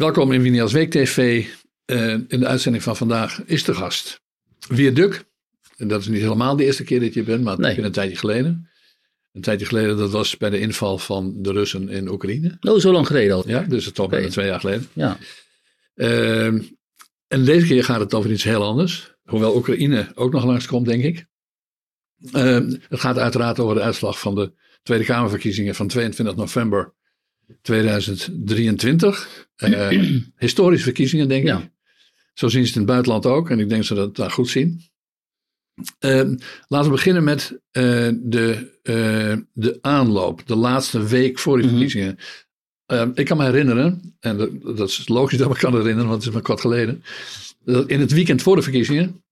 Welkom in Winias Week TV. Uh, in de uitzending van vandaag is de gast Duk. En dat is niet helemaal de eerste keer dat je bent, maar nee. een tijdje geleden. Een tijdje geleden, dat was bij de inval van de Russen in Oekraïne. Oh, zo lang geleden al. Ja, dus het is okay. twee jaar geleden. Ja. Uh, en deze keer gaat het over iets heel anders. Hoewel Oekraïne ook nog langskomt, denk ik. Uh, het gaat uiteraard over de uitslag van de Tweede Kamerverkiezingen van 22 november 2023. Uh, eh, historische verkiezingen, denk ik. Zo zien ze het in het buitenland ook. En ik denk dat ze dat daar goed zien. Uh, laten we beginnen met uh, de, uh, de aanloop, de laatste week voor die mhm. verkiezingen. Mm ik kan me herinneren, en dat, dat, is logisch dat ik me kan herinneren, want het is maar kort geleden. Dat in het weekend voor de verkiezingen,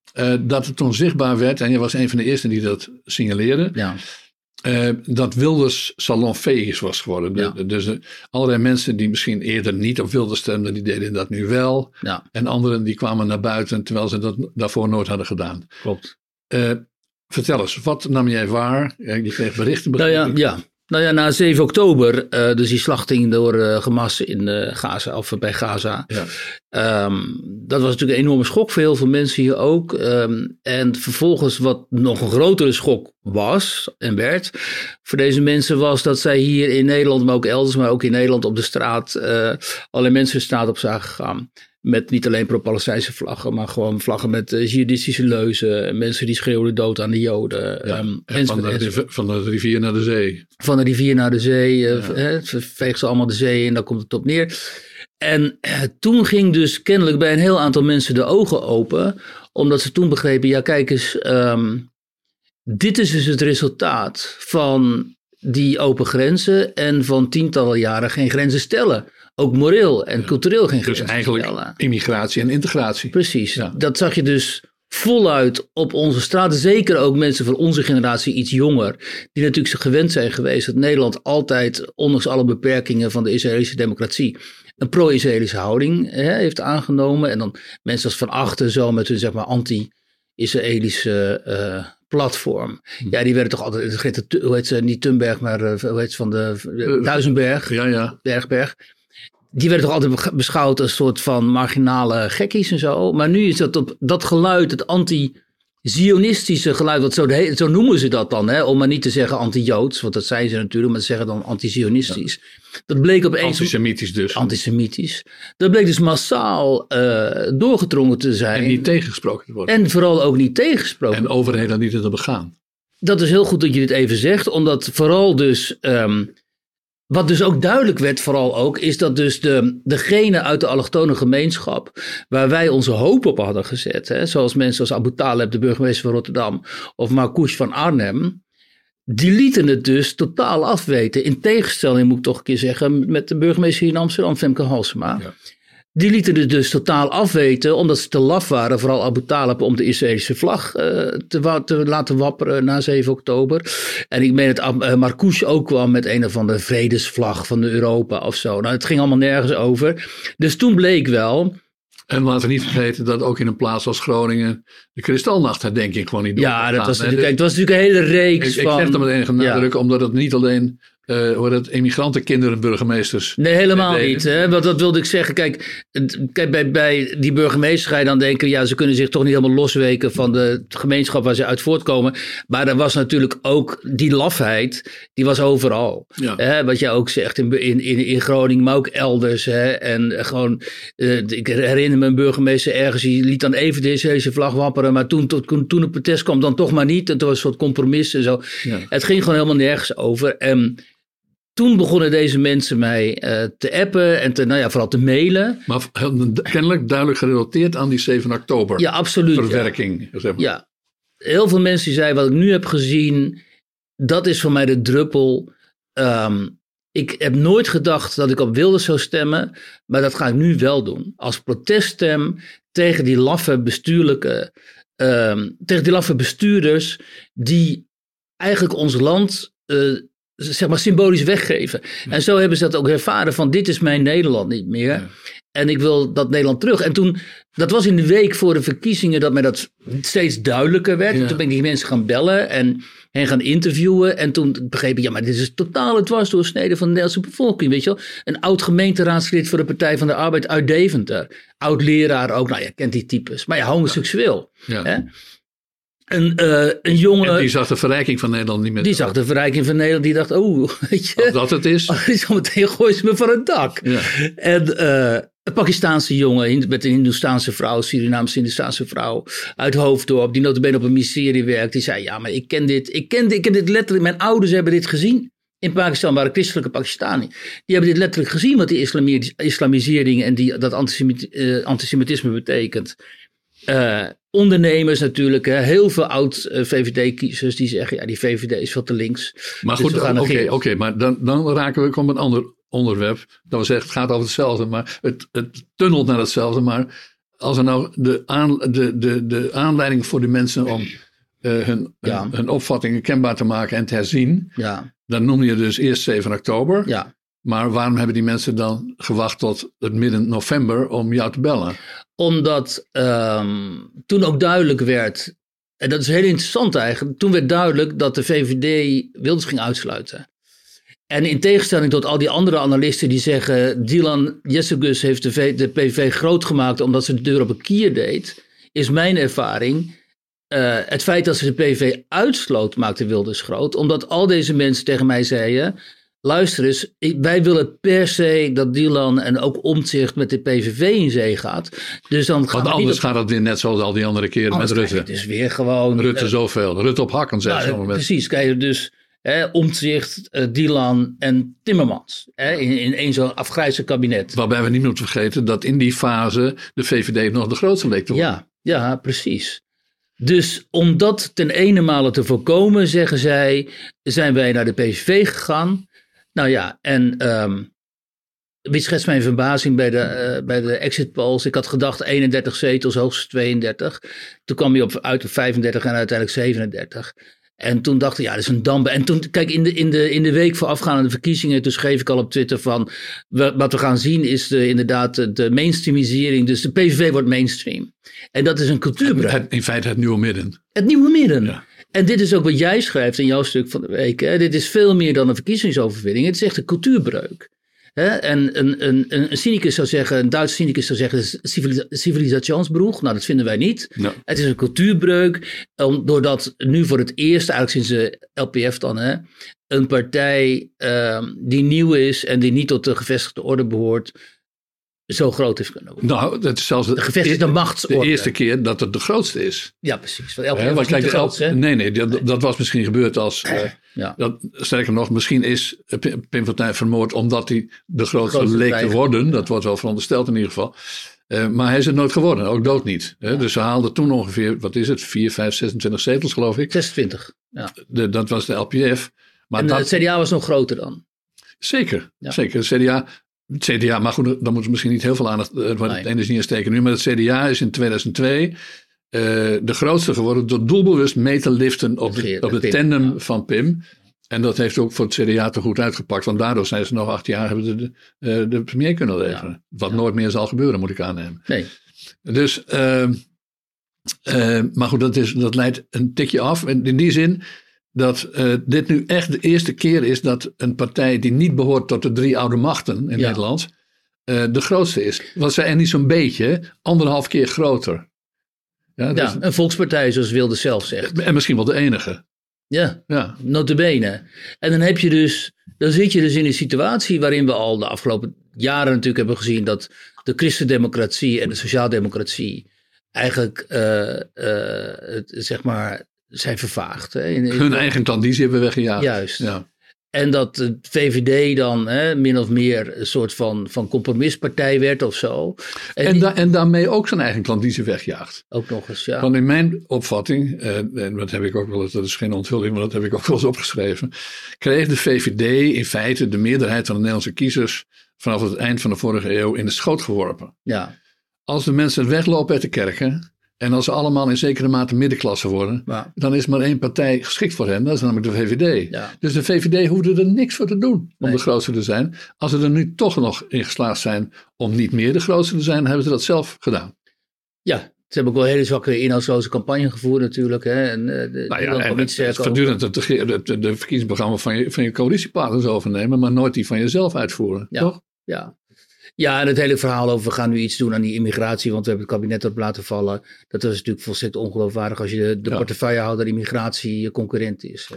dat het toen zichtbaar werd, en je was een van de eerste die dat signaleerde. Ja. Uh, dat Wilders salonveeg was geworden. Ja. dus uh, allerlei mensen die misschien eerder niet op Wilders stemden, die deden dat nu wel. Ja. En anderen die kwamen naar buiten terwijl ze dat daarvoor nooit hadden gedaan. Klopt. Uh, vertel eens, wat nam jij waar? Je kreeg berichten. Nou ja, ja, nou ja, na 7 oktober, uh, dus die slachting door uh, Hamas in uh, Gaza, of bij Gaza. Ja. Um, dat was natuurlijk een enorme schok voor heel veel mensen hier ook. Um, en vervolgens, wat nog een grotere schok was en werd voor deze mensen, was dat zij hier in Nederland, maar ook elders, maar ook in Nederland op de straat, alle mensen de straat op zagen gaan. Met niet alleen pro-Palestijnse vlaggen, maar gewoon vlaggen met uh, jihadistische leuzen. Mensen die schreeuwden dood aan de Joden. Ja, um, van, de, van, de, rivier naar de zee. Van de rivier naar de zee. Uh, ja. veegt ze allemaal de zee en daar komt het op neer. En uh, toen ging dus kennelijk bij een heel aantal mensen de ogen open. Omdat ze toen begrepen, ja kijk eens, um, dit is dus het resultaat van die open grenzen. En van tientallen jaren geen grenzen stellen ook moreel en cultureel geen Dus eigenlijk immigratie en integratie. Precies. Ja. Dat zag je dus voluit op onze straten. Zeker ook mensen van onze generatie, iets jonger. Die natuurlijk zo gewend zijn geweest dat Nederland altijd, ondanks alle beperkingen van de Israëlische democratie, een pro-Israëlische houding hè, heeft aangenomen. En dan mensen als Van Achten zo met hun zeg maar anti-Israëlische uh, platform. Hm. Ja, die werden toch altijd, hoe heet ze, niet Thunberg, maar uh, hoe heet ze van de uh, Duisenberg. Ja, ja. Bergberg die werden toch altijd beschouwd als een soort van marginale gekkies en zo. Maar nu is dat op dat geluid, het anti-Zionistische geluid, wat zo, de, zo noemen ze dat dan, hè? om maar niet te zeggen anti-Joods, want dat zijn ze natuurlijk, maar ze zeggen dan anti-Zionistisch. Dat bleek opeens. Antisemitisch dus. Antisemitisch. Dat bleek dus massaal uh, doorgedrongen te zijn. En niet tegengesproken te worden. En vooral ook niet tegengesproken. En overheden niet te begaan. Dat is heel goed dat je dit even zegt, omdat vooral dus. Um, wat dus ook duidelijk werd, vooral ook, is dat dus de, degene uit de allochtone gemeenschap, waar wij onze hoop op hadden gezet, hè, zoals mensen als Abu Taleb, de burgemeester van Rotterdam, of Marcouch van Arnhem, die lieten het dus totaal afweten. In tegenstelling, moet ik toch een keer zeggen, met de burgemeester hier in Amsterdam, Femke Halsema. Ja. Die lieten het dus totaal afweten, omdat ze te laf waren, vooral Abu Talib, om de Israëlische vlag uh, te, te, laten wapperen na 7 oktober. En ik meen dat uh, Marcouch ook kwam met een of andere vredesvlag van de Europa of zo. Nou, het ging allemaal nergens over. Dus toen bleek wel. En laten we niet vergeten dat ook in een plaats als Groningen de Kristalnacht denk ik gewoon niet door. Ja, dat was, natuurlijk, het was natuurlijk een hele reeks ik, van... Ik zeg dat met enige nadruk, ja. omdat het niet alleen uh, hoe het, immigrantenkinderen burgemeesters. Nee, helemaal niet. Hè? Want dat wilde ik zeggen. Kijk, kijk bij, bij die burgemeester ga je dan denken, ja, ze kunnen zich toch niet helemaal losweken van de gemeenschap waar ze uit voortkomen. Maar er was natuurlijk ook die lafheid, die was overal. Ja. Hè? Wat jij ook zegt in, in, in Groningen, maar ook elders. Hè? En gewoon, uh, ik herinner me een burgemeester ergens, die liet dan even de Israëlische vlag wapperen. Maar toen, toen, toen het protest kwam, dan toch maar niet. En toen was een soort compromis en zo. Ja. Het ging gewoon helemaal nergens over. En toen begonnen deze mensen mij uh, te appen en te, nou ja, vooral te mailen. Maar kennelijk duidelijk gerelateerd aan die 7 oktober. Ja, absoluut. Verwerking. Ja. Zeg maar. ja. Heel veel mensen die zeiden, wat ik nu heb gezien, dat is voor mij de druppel. Um, ik heb nooit gedacht dat ik op Wilders zou stemmen, maar dat ga ik nu wel doen. Als proteststem tegen die laffe bestuurlijke, um, tegen die laffe bestuurders die eigenlijk ons land uh, zeg maar symbolisch weggeven. En zo hebben ze dat ook ervaren van dit is mijn Nederland niet meer. En ik wil dat Nederland terug. En toen, dat was in de week voor de verkiezingen dat mij dat steeds duidelijker werd. Ja. Toen ben ik die mensen gaan bellen en hen gaan interviewen. En toen begreep ik, ja, maar dit is totale dwarsdoorsnede van de Nederlandse bevolking. Weet je wel? Een oud gemeenteraadslid voor de Partij van de Arbeid uit Deventer. Oud leraar ook, nou ja, kent die types. Maar ja, homoseksueel. Ja. Hè? Een, eh, een jongen, En die die, zag de verrijking van Nederland niet meer. zag de verrijking van Nederland, die dacht, oh, weet je. Als dat het is. Oh, die meteen gooien ze me van het dak. Ja. En eh, een Pakistaanse jongen met een Hindoestaanse vrouw, Surinaamse Hindoestaanse vrouw uit Hoofddorp, die notabene op een ministerie werkt, die zei, ja, maar ik ken dit, ik ken dit, ik ken dit letterlijk, mijn ouders hebben dit gezien. In Pakistan waren christelijke Pakistani. Die hebben dit letterlijk gezien wat die islami- islamisering en die, dat eh, antisemitisme betekent. Eh, ondernemers natuurlijk, hè, heel veel oud-VVD-kiezers die zeggen, ja, die VVD is veel te links. Maar Dus goed, oké, Geert. maar dan, dan raken we op een ander onderwerp. Dat we zeggen, het gaat over hetzelfde, maar het, het tunnelt naar hetzelfde. Maar als er nou de, aan, de, de, de aanleiding voor de mensen om eh, hun, Ja. hun, hun opvattingen kenbaar te maken en te herzien, Ja, dan noem je dus eerst 7 oktober. ja. Maar waarom hebben die mensen dan gewacht tot het midden november om jou te bellen? Omdat ehm, toen ook duidelijk werd, en dat is heel interessant eigenlijk, toen werd duidelijk dat de VVD Wilders ging uitsluiten. En in tegenstelling tot al die andere analisten die zeggen, Dylan Jessegus heeft de, PV groot gemaakt omdat ze de deur op een kier deed, is mijn ervaring, eh, het feit dat ze de PV uitsloot maakte Wilders groot. Omdat al deze mensen tegen mij zeiden, luister eens, wij willen per se dat Dylan en ook Omtzigt met de PVV in zee gaat. Dus dan gaan Want anders op- gaat het weer net zoals al die andere keren anders met Rutte. Dus weer gewoon... Rutte eh, zoveel. Rutte op hakken, zegt nou, mensen. precies, je dus hè, Omtzigt, eh, Dylan en Timmermans. Hè, in, in één zo'n afgrijzelijk kabinet. Waarbij we niet moeten vergeten dat in die fase de VVD nog de grootste leek te worden. Ja, ja, precies. Dus om dat ten ene male te voorkomen, zeggen zij, zijn wij naar de PVV gegaan. Nou ja, en ehm wie schetst mijn verbazing bij de, eh, bij de exit polls? Ik had gedacht 31 zetels, hoogstens 32. Toen kwam hij op, uit op 35 en uiteindelijk 37. En toen dacht ik, ja, dat is een dambe. En toen, kijk, in de, in de, in de week voorafgaand aan de verkiezingen, toen schreef ik al op Twitter van, we- wat we gaan zien is de, inderdaad de, mainstreamisering. Dus de PVV wordt mainstream. En dat is een cultuurbreuk. In feite het nieuwe midden. Het nieuwe midden. Ja. En dit is ook wat jij schrijft in jouw stuk van de week. Hè? Dit is veel meer dan een verkiezingsoverwinning. Het is echt een cultuurbreuk. Hè? En een, een, een, een cynicus zou zeggen, een Duitse cynicus zou zeggen, het is civilisationsbroeg. Nou, dat vinden wij niet. Het is een cultuurbreuk, doordat nu voor het eerst, eigenlijk sinds de LPF dan, hè, een partij ehm, die nieuw is en die niet tot de gevestigde orde behoort, zo groot heeft kunnen worden. Nou, dat is zelfs de, De gevestigde de machtsorde. eerste keer dat het de grootste is. Ja, precies. Want Hè, was niet kijk, de de grootste, nee, nee, dat, dat was misschien gebeurd als. eh, Ja. dat, sterker nog, misschien is Pim Pim Fortuyn vermoord omdat hij de grootste Grootste leek te worden. Dat wordt wel verondersteld in ieder geval. Eh, maar hij is het nooit geworden, ook dood niet. Hè? Dus ze haalden toen ongeveer, wat is het, 4, 5, 26 zetels geloof ik. 26. Ja. De, dat was de LPF. Maar en dat, het CDA was nog groter dan. Zeker, Ja. zeker. Het CDA, het CDA, maar goed, dan moeten we misschien niet heel veel aandacht, want Nee. het ene is niet aan steken nu, maar het CDA is in 2002 eh, de grootste geworden door doelbewust mee te liften op de, op de tandem ja. van Pim. En dat heeft ook voor het CDA te goed uitgepakt, want daardoor zijn ze nog acht jaar hebben de, eh, de premier kunnen leveren. Wat Ja. nooit meer zal gebeuren, moet ik aannemen. Nee. Dus, ehm, eh, maar goed, dat, is, dat leidt een tikje af. En in die zin dat eh, dit nu echt de eerste keer is dat een partij die niet behoort tot de drie oude machten in Ja. Nederland, eh, de grootste is. Want zij en niet zo'n beetje, anderhalf keer groter. Ja, dus- Ja, een volkspartij zoals Wilde zelf zegt. en misschien wel de enige. Ja, Ja. notabene. En dan heb je dus, dan zit je dus in een situatie waarin we al de afgelopen jaren natuurlijk hebben gezien dat de christendemocratie en de sociaaldemocratie eigenlijk, eh, het, zeg maar, zijn vervaagd. Hè? In- in- Hun eigen klandizie hebben weggejaagd. Juist. Ja. En dat de VVD dan hè, min of meer een soort van, van compromispartij werd of zo. En, En, die- da- en daarmee ook zijn eigen klandizie wegjaagt. ook nog eens, ja. Want in mijn opvatting, eh, en dat heb ik ook wel eens, dat is geen onthulling, maar dat heb ik ook wel eens opgeschreven, kreeg de VVD in feite de meerderheid van de Nederlandse kiezers vanaf het eind van de vorige eeuw in de schoot geworpen. ja. Als de mensen weglopen uit de kerken, En als ze allemaal in zekere mate middenklasse worden, Ja. dan is maar één partij geschikt voor hen. Dat is namelijk de VVD. Ja. Dus de VVD hoefde er niks voor te doen om Nee. de grootste te zijn. Als ze er nu toch nog in geslaagd zijn om niet meer de grootste te zijn, hebben ze dat zelf gedaan. ja, ze hebben ook wel hele zwakke inhoudsloze campagne gevoerd natuurlijk. Hè? En, eh, de, Nou ja, en het, het voortdurend het, het, het, de verkiezingsprogramma van je, van je coalitiepartners overnemen, maar nooit die van jezelf uitvoeren. Ja. Toch? Ja. Ja, en het hele verhaal over we gaan nu iets doen aan die immigratie, want we hebben het kabinet op laten vallen. Dat is natuurlijk volstrekt ongeloofwaardig als je de, de Ja. portefeuillehouder immigratie je concurrent is.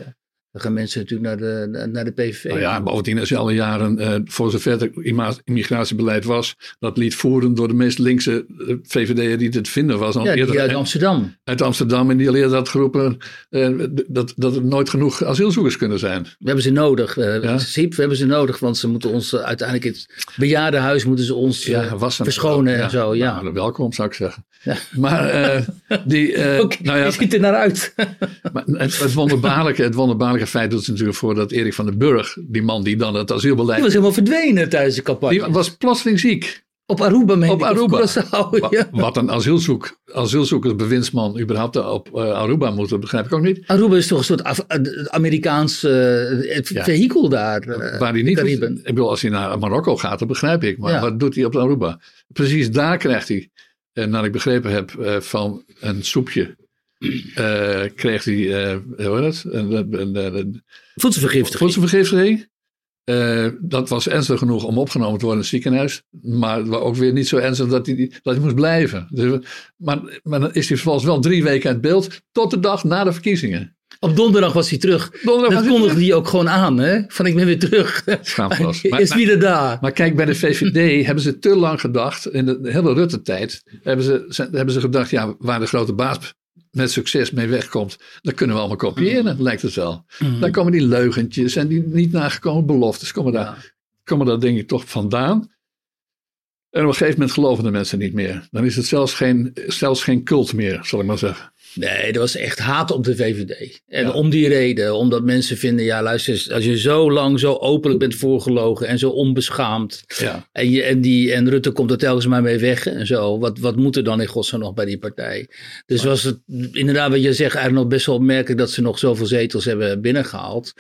Dan gaan mensen natuurlijk naar de, naar de PVV. Nou ja, bovendien is al jaren, eh, voor zover het immigratiebeleid was, dat liet voeren door de meest linkse eh, VVD'er die het vinden was. Al Ja, die eerder, uit Amsterdam. uit Amsterdam en die al eerder had geroepen eh, dat, dat er nooit genoeg asielzoekers kunnen zijn. We hebben ze nodig. Ja. Siep, we hebben ze nodig, want ze moeten ons uiteindelijk in het bejaardenhuis moeten ze ons wassen. verschonen en zo. Ja. Nou, welkom zou ik zeggen. Ja. Maar die, Oké, nou ja, je ziet er naar uit. Maar het, het, wonderbaarlijke, het wonderbaarlijke feit doet er natuurlijk voor dat Erik van den Burg, die man die dan het Die asielbeleid. was helemaal verdwenen tijdens de campagne. Die was plotseling ziek. op Aruba, meen Op Aruba. Ja. Wat een asielzoek, asielzoekersbewindsman überhaupt op eh, Aruba moet, dat begrijp ik ook niet. Aruba is toch een soort Af- eh, Amerikaans eh, Ja. vehikel daar. eh, Waar hij niet Cariben. Ik bedoel, als hij naar Marokko gaat, dat begrijp ik. Maar Ja. wat doet hij op Aruba? Precies daar krijgt hij, naar ik begrepen heb, eh, van een soepje. Eh, kreeg hij, eh, hoe heet? Een, een, een Voedselvergiftiging. voedselvergiftiging. Eh, dat was ernstig genoeg om opgenomen te worden in het ziekenhuis. Maar ook weer niet zo ernstig dat hij, dat hij moest blijven. Dus, maar, maar dan is hij vervolgens wel drie weken uit beeld. Tot de dag na de verkiezingen. Op donderdag was hij terug. Donderdag Dat kondigde hij ook gewoon aan, hè? Van ik ben weer terug. Schaamteloos. Is maar- weer daar. Maar kijk, bij de VVD hebben ze te lang gedacht. In de hele Rutte-tijd hebben ze, hebben ze gedacht: ja, waar de grote baas met succes mee wegkomt, dat kunnen we allemaal kopiëren, lijkt het wel. Daar komen die leugentjes en die niet nagekomen beloftes, komen daar, Ja. komen daar denk ik toch vandaan. En op een gegeven moment geloven de mensen niet meer. Dan is het zelfs geen, zelfs geen cult meer, zal ik maar zeggen. Nee, er was echt haat op de VVD. En Ja. om die reden, omdat mensen vinden, ja luister als je zo lang zo openlijk bent voorgelogen en zo onbeschaamd. Ja. En, je, en, die, en Rutte komt er telkens maar mee weg en zo. Wat, wat moet er dan in godsnaam nog bij die partij? Dus was het inderdaad wat je zegt eigenlijk nog best wel opmerkelijk dat ze nog zoveel zetels hebben binnengehaald.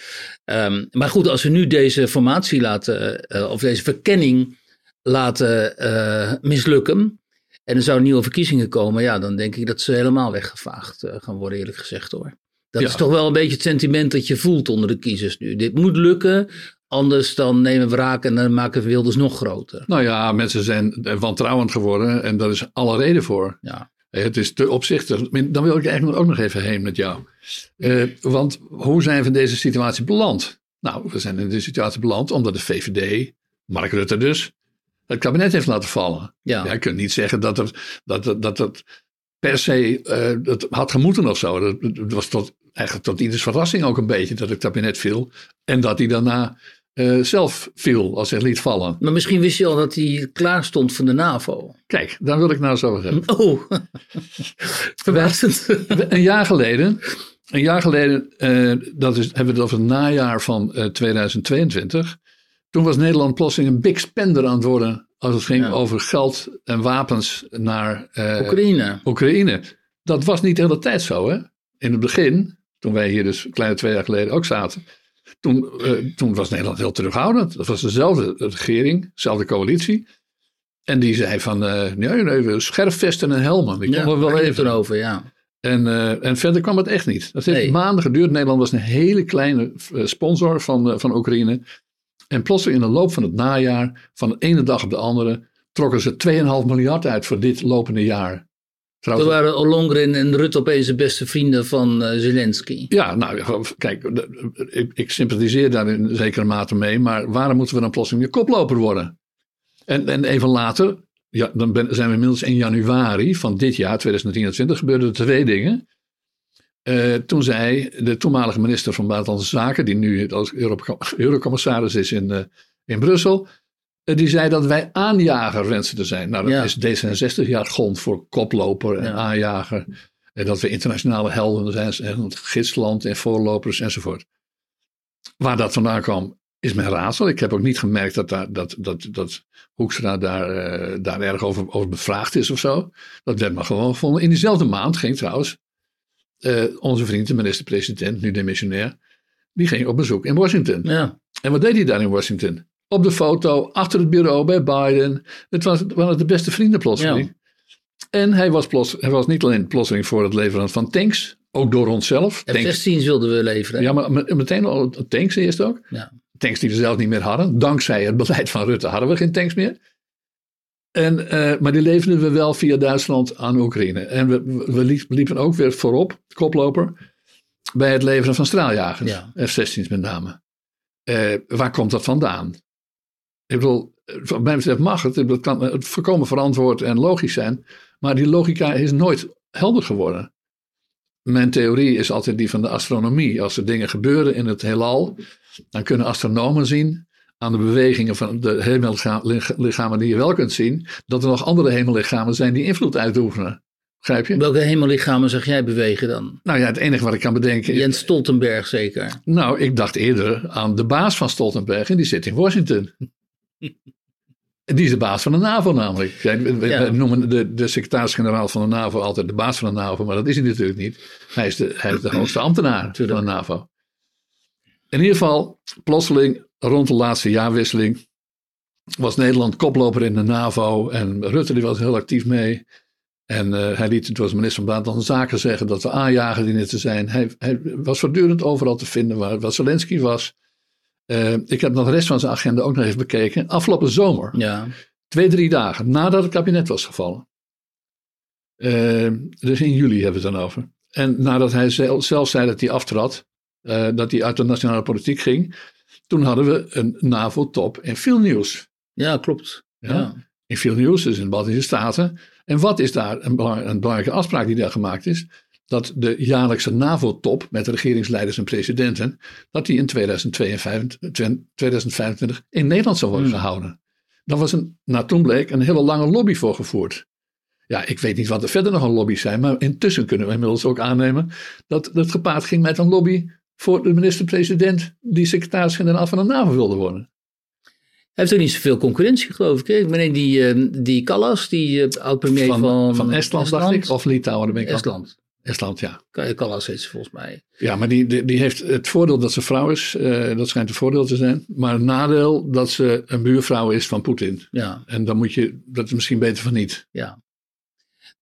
Ehm, maar goed, als we nu deze formatie laten, eh, of deze verkenning laten eh, mislukken. En er zouden nieuwe verkiezingen komen, ja, dan denk ik dat ze helemaal weggevaagd eh, gaan worden, eerlijk gezegd hoor. Dat Ja. is toch wel een beetje het sentiment dat je voelt onder de kiezers nu. Dit moet lukken, anders dan nemen we wraak en dan maken we Wilders nog groter. Nou ja, mensen zijn wantrouwend geworden en daar is alle reden voor. Ja. Eh, Het is te opzichtig. Dan wil ik eigenlijk ook nog even heen met jou. Eh, want hoe zijn we in deze situatie beland? Nou, we zijn in deze situatie beland omdat de VVD, Mark Rutte dus, het kabinet heeft laten vallen. Ja. Je kunt niet zeggen dat het, dat, het- dat het per se eh, dat had gemoeten of zo. Dat, dat was tot, eigenlijk tot ieders verrassing ook een beetje dat het kabinet viel. En dat hij daarna eh, zelf viel, als hij liet vallen. Maar misschien wist je al dat hij klaar stond voor de NAVO. Kijk, daar wil ik nou zo over hebben. Oh, verbaasend. Een jaar geleden, een jaar geleden, eh, dat is, hebben we het over het najaar van eh, 2022. Toen was Nederland plotseling een big spender aan het worden als het ging Ja. over geld en wapens naar eh, Oekraïne. Oekraïne. Dat was niet de hele tijd zo, hè? In het begin, toen wij hier dus een kleine twee jaar geleden ook zaten, toen, eh, toen was Nederland heel terughoudend. Dat was dezelfde regering, dezelfde coalitie. En die zei van, eh nee, nee, we scherfvesten en helmen. Die Ja, we wel even. over, ja. En, en verder kwam het echt niet. Dat heeft Nee. maanden geduurd. Nederland was een hele kleine sponsor van, van Oekraïne. En plotseling in de loop van het najaar, van de ene dag op de andere, trokken ze 2,5 miljard uit voor dit lopende jaar. Toen Trouwens, waren Ollongren en Rutte opeens de beste vrienden van eh, Zelensky. ja, nou, kijk, ik, ik sympathiseer daar in zekere mate mee. Maar waarom moeten we dan plotseling weer koploper worden? En, en even later, ja, dan ben- zijn we inmiddels in januari van dit jaar, 2023, gebeurden er twee dingen. Eh, toen zei de toenmalige minister van Buitenlandse Zaken, die nu als Euro- eurocommissaris is in, eh, in Brussel, eh, die zei dat wij aanjager wensen te zijn. Nou, dat Ja. is D66 jargon voor koploper en Ja. aanjager. En dat we internationale helden zijn, en gidsland en voorlopers enzovoort. Waar dat vandaan kwam, is mijn raadsel. Ik heb ook niet gemerkt dat, daar, dat, dat, dat Hoekstra daar, daar erg over, over bevraagd is of zo. Dat werd maar gewoon gevonden. In diezelfde maand ging trouwens uh, onze vriend, de minister-president, nu demissionair, die ging op bezoek in Washington. Ja. En wat deed hij daar in Washington? Op de foto, achter het bureau bij Biden. Het was, waren de beste vrienden plotseling. Ja. En hij was, plots, hij was niet alleen plotseling voor het leveren van tanks, ook door onszelf. F-16's wilden we leveren. Ja, maar meteen al tanks eerst ook. Ja. Tanks die we zelf niet meer hadden. Dankzij het beleid van Rutte hadden we geen tanks meer. En, uh, maar die leverden we wel via Duitsland aan Oekraïne. En we, we liepen ook weer voorop, koploper, bij het leveren van straaljagers. Ja. F-16's met name. Uh, waar komt dat vandaan? Ik bedoel, wat mij betreft mag het. Het kan het voorkomen verantwoord en logisch zijn. Maar die logica is nooit helder geworden. Mijn theorie is altijd die van de astronomie. Als er dingen gebeuren in het heelal, dan kunnen astronomen zien aan de bewegingen van de hemellichamen die je wel kunt zien, dat er nog andere hemellichamen zijn die invloed uitoefenen. Begrijp je? Welke hemellichamen zag jij bewegen dan? Nou ja, het enige wat ik kan bedenken. Jens Stoltenberg zeker. Nou, ik dacht eerder aan de baas van Stoltenberg en die zit in Washington. Die is de baas van de NAVO namelijk. We, ja. noemen de, de secretaris-generaal van de NAVO altijd de baas van de NAVO, maar dat is hij natuurlijk niet. Hij is de, hij is de hoogste ambtenaar van de NAVO. In ieder geval, plotseling, rond de laatste jaarwisseling, was Nederland koploper in de NAVO en Rutte die was heel actief mee. En uh, hij liet, het was minister van Buitenlandse Zaken zeggen dat we aanjagen die te zijn. Hij, hij, was voortdurend overal te vinden waar, waar Zelensky was. Uh, ik heb nog de rest van zijn agenda ook nog even bekeken. Afgelopen zomer, ja. twee, drie dagen nadat het kabinet was gevallen. Uh, dus in juli hebben we het dan over. En nadat hij zelf, zelf zei dat hij aftrad, dat hij uit de nationale politiek ging. Toen hadden we een NAVO-top in Vilnius. Ja, klopt. Ja. ja. In Vilnius, dus in de Baltische Staten. En wat is daar een, belang, een belangrijke afspraak die daar gemaakt is? dat de jaarlijkse NAVO-top met regeringsleiders en presidenten, dat die in 2025 in Nederland zou worden Hmm. gehouden. Daar was een, toen bleek, een hele lange lobby voor gevoerd. Ja, ik weet niet wat er verder nog een lobby's zijn, maar intussen kunnen we inmiddels ook aannemen dat het gepaard ging met een lobby voor de minister-president die secretaris-generaal van de NAVO wilde worden. Hij heeft ook niet zoveel concurrentie, geloof ik. Hè? Meneer die, uh, die Callas, die uh, oud-premier van, van, van Estland, dacht ik, of Litouwen. daar ben ik Estland. Estland, ja. Callas heet ze volgens mij. Ja, maar die, die, die heeft het voordeel dat ze vrouw is. eh, dat schijnt een voordeel te zijn. Maar het nadeel dat ze een buurvrouw is van Poetin. Ja, En dan moet je, dat is misschien beter van niet. ja.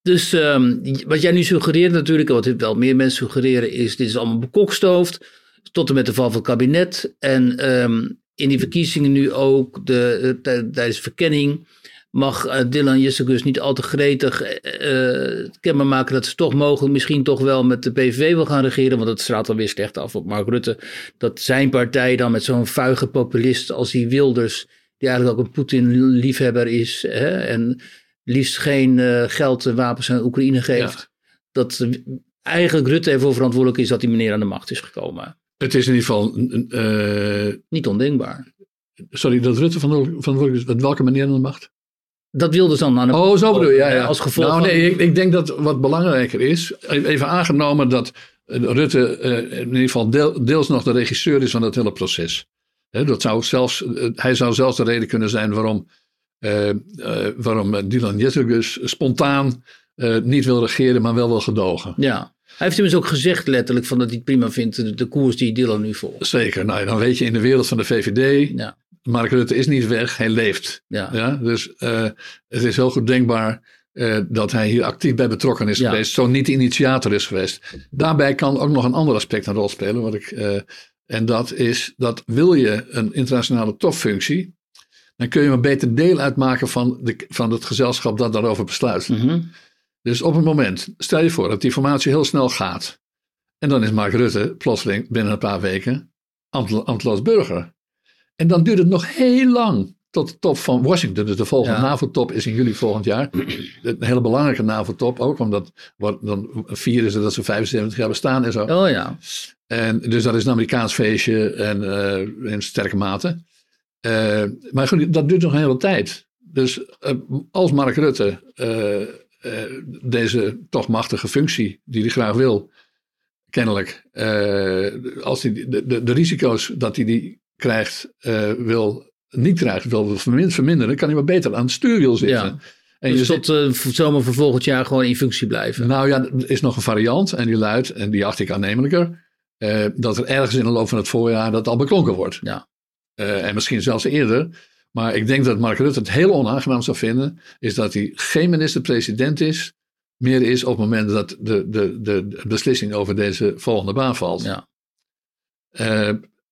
Dus ehm, wat jij nu suggereert natuurlijk, en wat wel meer mensen suggereren, is dit is allemaal bekokstoofd. Tot en met de val van het kabinet. En ehm, in die verkiezingen nu ook, de, eh, tij- tijdens de verkenning, mag eh, Dylan Jessicus niet al te gretig eh, kenbaar maken dat ze toch mogelijk misschien toch wel met de PVV wil gaan regeren. Want dat straalt dan weer slecht af op Mark Rutte. Dat zijn partij dan met zo'n vuige populist als die Wilders, die eigenlijk ook een Poetin-liefhebber is. Hè, en liefst geen eh, geld en wapens aan Oekraïne geeft. Dat eh, eigenlijk Rutte ervoor verantwoordelijk is dat die meneer aan de macht is gekomen. Het is in ieder geval, eh, Niet ondenkbaar. sorry, dat Rutte van de, met welke manier aan de macht? Dat wilde ze dan aan de Oh, zo bedoel je, ja, ja. Als gevolg nou, van- nee, ik, ik denk dat wat belangrijker is, even aangenomen dat eh, Rutte eh, in ieder geval deel- deels nog de regisseur is van dat hele proces. Dat zou zelfs, eh, hij zou zelfs de reden kunnen zijn waarom, eh, eh, waarom eh, Dylan Jessicus spontaan eh, niet wil regeren, maar wel wil gedogen. Ja. Hij heeft immers ook gezegd letterlijk van dat hij het prima vindt, de, koers die Dylan nu volgt. Zeker, nou, dan weet je in de wereld van de VVD, Ja, Mark Rutte is niet weg, hij leeft. ja. Ja, dus eh, het is heel goed denkbaar eh, dat hij hier actief bij betrokken is Ja. geweest, zo niet de initiator is geweest. Daarbij kan ook nog een ander aspect een rol spelen, wat ik, eh, en dat is dat wil je een internationale topfunctie, dan kun je maar beter deel uitmaken van, de, van het gezelschap dat daarover besluit. Mhm. Dus op het moment, stel je voor dat die formatie heel snel gaat, en dan is Mark Rutte plotseling binnen een paar weken ambt- ambteloos burger. En dan duurt het nog heel lang tot de top van Washington. Dus de volgende Ja. NAVO-top is in juli volgend jaar. Een hele belangrijke NAVO-top ook, omdat dan vieren ze dat ze 75 jaar bestaan en zo. Oh ja. En, dus dat is een Amerikaans feestje en eh, in sterke mate. Eh, maar goed, dat duurt nog een hele tijd. Dus eh, als Mark Rutte eh, deze toch machtige functie die hij graag wil, kennelijk, als hij de, de, de risico's dat hij die krijgt, wil, niet krijgt, wil verminderen, kan hij maar beter aan het stuurwiel zitten. Ja. En dus je tot uh, zomer voor volgend jaar gewoon in functie blijven. Nou ja, er is nog een variant en die luidt, en die acht ik aannemelijker, uh, dat er ergens in de loop van het voorjaar dat al beklonken wordt. Ja. Uh, en misschien zelfs eerder. Maar ik denk dat Mark Rutte het heel onaangenaam zou vinden, is dat hij geen minister-president is, meer is op het moment dat de, de, de beslissing over deze volgende baan valt. Ja.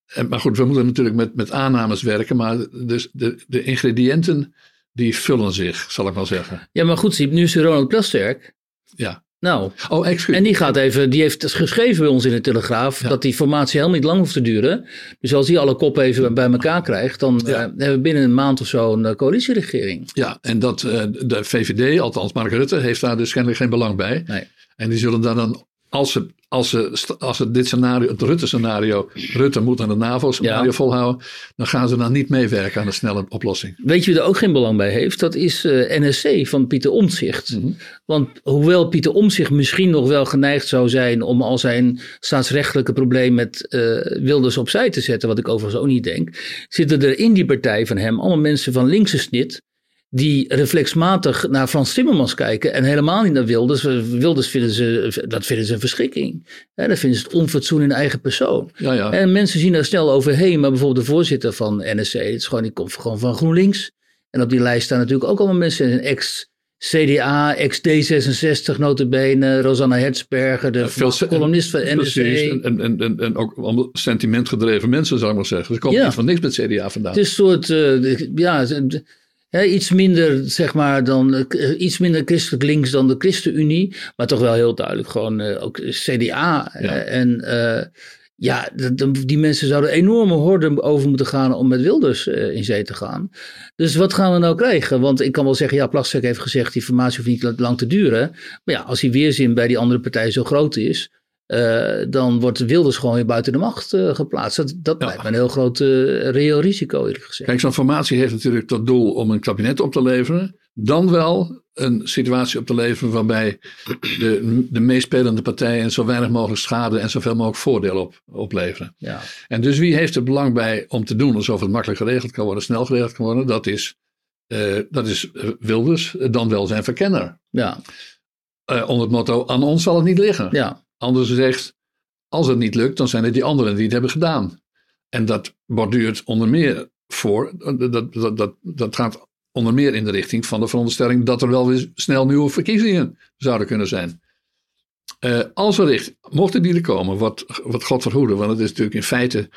En, maar goed, we moeten natuurlijk met, met aannames werken, maar dus de, de ingrediënten die vullen zich, zal ik maar zeggen. Ja, maar goed, nu is Ronald Plasterk. Ja. Nou, oh, excuus. en die gaat even, die heeft geschreven bij ons in de Telegraaf dat die formatie helemaal niet lang hoeft te duren. Dus als hij alle koppen even bij elkaar krijgt, dan ja. uh, hebben we binnen een maand of zo een uh, coalitieregering. Ja, en dat uh, de VVD, althans Mark Rutte, heeft daar dus kennelijk geen belang bij. Nee. En die zullen daar dan als ze, als ze, als ze dit scenario, het Rutte-scenario, Rutte moet aan de NAVO-scenario ja. volhouden, dan gaan ze dan niet meewerken aan een snelle oplossing. Weet je wie er ook geen belang bij heeft? Dat is uh, NSC van Pieter Omtzigt. Mm -hmm. Want hoewel Pieter Omtzigt misschien nog wel geneigd zou zijn om al zijn staatsrechtelijke probleem met uh, Wilders opzij te zetten, wat ik overigens ook niet denk, zitten er in die partij van hem allemaal mensen van linkse snit die reflexmatig naar Frans Timmermans kijken en helemaal niet naar Wilders. Wilders vinden ze, dat vinden ze een verschrikking. Ja, dat vinden ze het onfatsoen in eigen persoon. Ja, ja. En mensen zien daar snel overheen, maar bijvoorbeeld de voorzitter van NSC, het is gewoon, die komt gewoon van GroenLinks. En op die lijst staan natuurlijk ook allemaal mensen, ex CDA, ex-D66 notabene, Rosanna Hertzberger, de veel columnist van NSC. Precies, en, en, en, en ook allemaal sentimentgedreven mensen, zou ik maar zeggen. Ze komen Ja. niet van niks met CDA vandaan. Het is een soort, eh, ja, Iets minder, zeg maar, dan, eh, iets minder christelijk links dan de ChristenUnie. Maar toch wel heel duidelijk gewoon eh, ook CDA. Ja. eh, en ja, die mensen zouden enorme horde over moeten gaan om met Wilders in zee te gaan. Dus wat gaan we nou krijgen? Want ik kan wel zeggen, ja, Plasterk heeft gezegd, die formatie hoeft niet lang te duren. Maar ja, als die weerzin bij die andere partij zo groot is, eh, dan wordt Wilders gewoon weer buiten de macht eh, geplaatst. Dat, dat Ja. lijkt me een heel groot eh, reëel risico, eerlijk gezegd. Kijk, zo'n formatie heeft natuurlijk tot doel om een kabinet op te leveren. Dan wel een situatie op te leveren waarbij de, de meespelende partijen zo weinig mogelijk schade en zoveel mogelijk voordeel op, opleveren. Ja. En dus wie heeft er belang bij om te doen alsof het makkelijk geregeld kan worden, snel geregeld kan worden? Dat is, dat is Wilders, dan wel zijn verkenner. Ja, onder het motto, aan ons zal het niet liggen. ja, Anders zegt, als het niet lukt, dan zijn het die anderen die het hebben gedaan. En dat borduurt onder meer voor, dat, dat, dat, dat gaat onder meer in de richting van de veronderstelling dat er wel weer snel nieuwe verkiezingen zouden kunnen zijn. Eh, als er richt, mochten die er komen, wat, wat God verhoede, want het is natuurlijk in feite,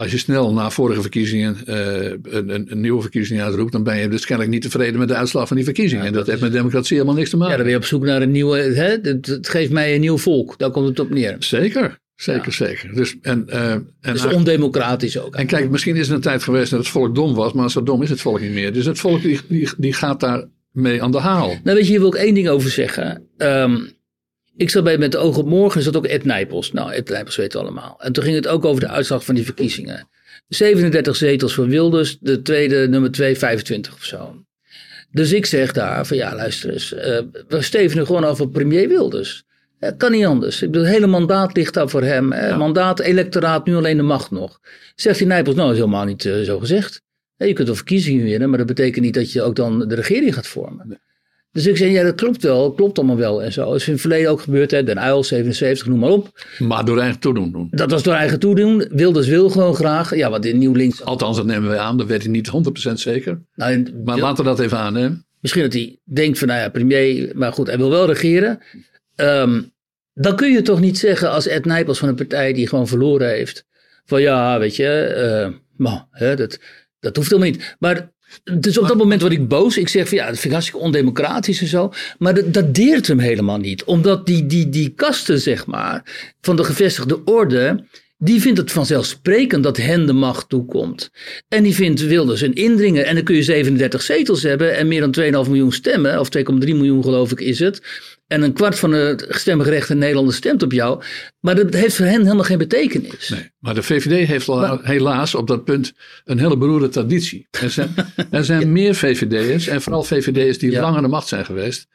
als je snel na vorige verkiezingen eh, een, een, een nieuwe verkiezing uitroept, dan ben je dus kennelijk niet tevreden met de uitslag van die verkiezingen. Ja, en dat, heeft met democratie helemaal niks te maken. ja, dan ben je op zoek naar een nieuwe. Hè? Het, geeft mij een nieuw volk. Daar komt het op neer. Zeker, zeker, Ja. zeker. Dus, en, eh, en, Dat is ondemocratisch ook. en kijk, misschien is er een tijd geweest dat het volk dom was, maar zo dom is het volk niet meer. Dus het volk die, die, die gaat daar mee aan de haal. Nou, weet je, hier wil ik één ding over zeggen. Ehm, ik zat bij met de oog op morgen, zat ook Ed Nijpels. Nou, Ed Nijpels weten we allemaal. En toen ging het ook over de uitslag van die verkiezingen. 37 zetels voor Wilders, de tweede, nummer 2, 25 of zo. Dus ik zeg daar van ja, luister eens, eh, we stevenen gewoon af op premier Wilders. Het kan niet anders. Ik bedoel, het hele mandaat ligt daar voor hem. Ja. Mandaat, electoraat, nu alleen de macht nog. Zegt die Nijpels, nou, dat is helemaal niet eh, zo gezegd. Je kunt wel verkiezingen winnen, maar dat betekent niet dat je ook dan de regering gaat vormen. Dus ik zei, ja, dat klopt wel, klopt allemaal wel en zo. Dat is in het verleden ook gebeurd, hè, Den Uyl, 77, noem maar op. Maar door eigen toedoen doen. Dat was door eigen toedoen. Wilders wil gewoon graag. Ja, wat in Nieuw Links. Althans, dat nemen wij aan, dat weet ik niet 100% zeker. Nou, in- Maar laten we dat even aannemen. Misschien dat hij denkt van, nou ja, premier, maar goed, hij wil wel regeren. Ehm, dan kun je toch niet zeggen als Ed Nijpels van een partij die gewoon verloren heeft. Van ja, weet je, maar, hè, dat, dat hoeft helemaal niet. Maar dus op dat moment word ik boos. Ik zeg van ja, dat vind ik hartstikke ondemocratisch en zo. Maar dat, dat deert hem helemaal niet. Omdat die, die, die kasten, zeg maar, van de gevestigde orde... Die vindt het vanzelfsprekend dat hen de macht toekomt. En die vindt Wilders een indringer. En dan kun je 37 zetels hebben en meer dan 2,5 miljoen stemmen. Of 2,3 miljoen geloof ik is het. En een kwart van de stemgerechtigde Nederlanders stemt op jou. Maar dat heeft voor hen helemaal geen betekenis. Nee, maar de VVD heeft al helaas op dat punt een hele beroerde traditie. Er zijn, er zijn meer VVD'ers en vooral VVD'ers die Ja. lang aan de macht zijn geweest.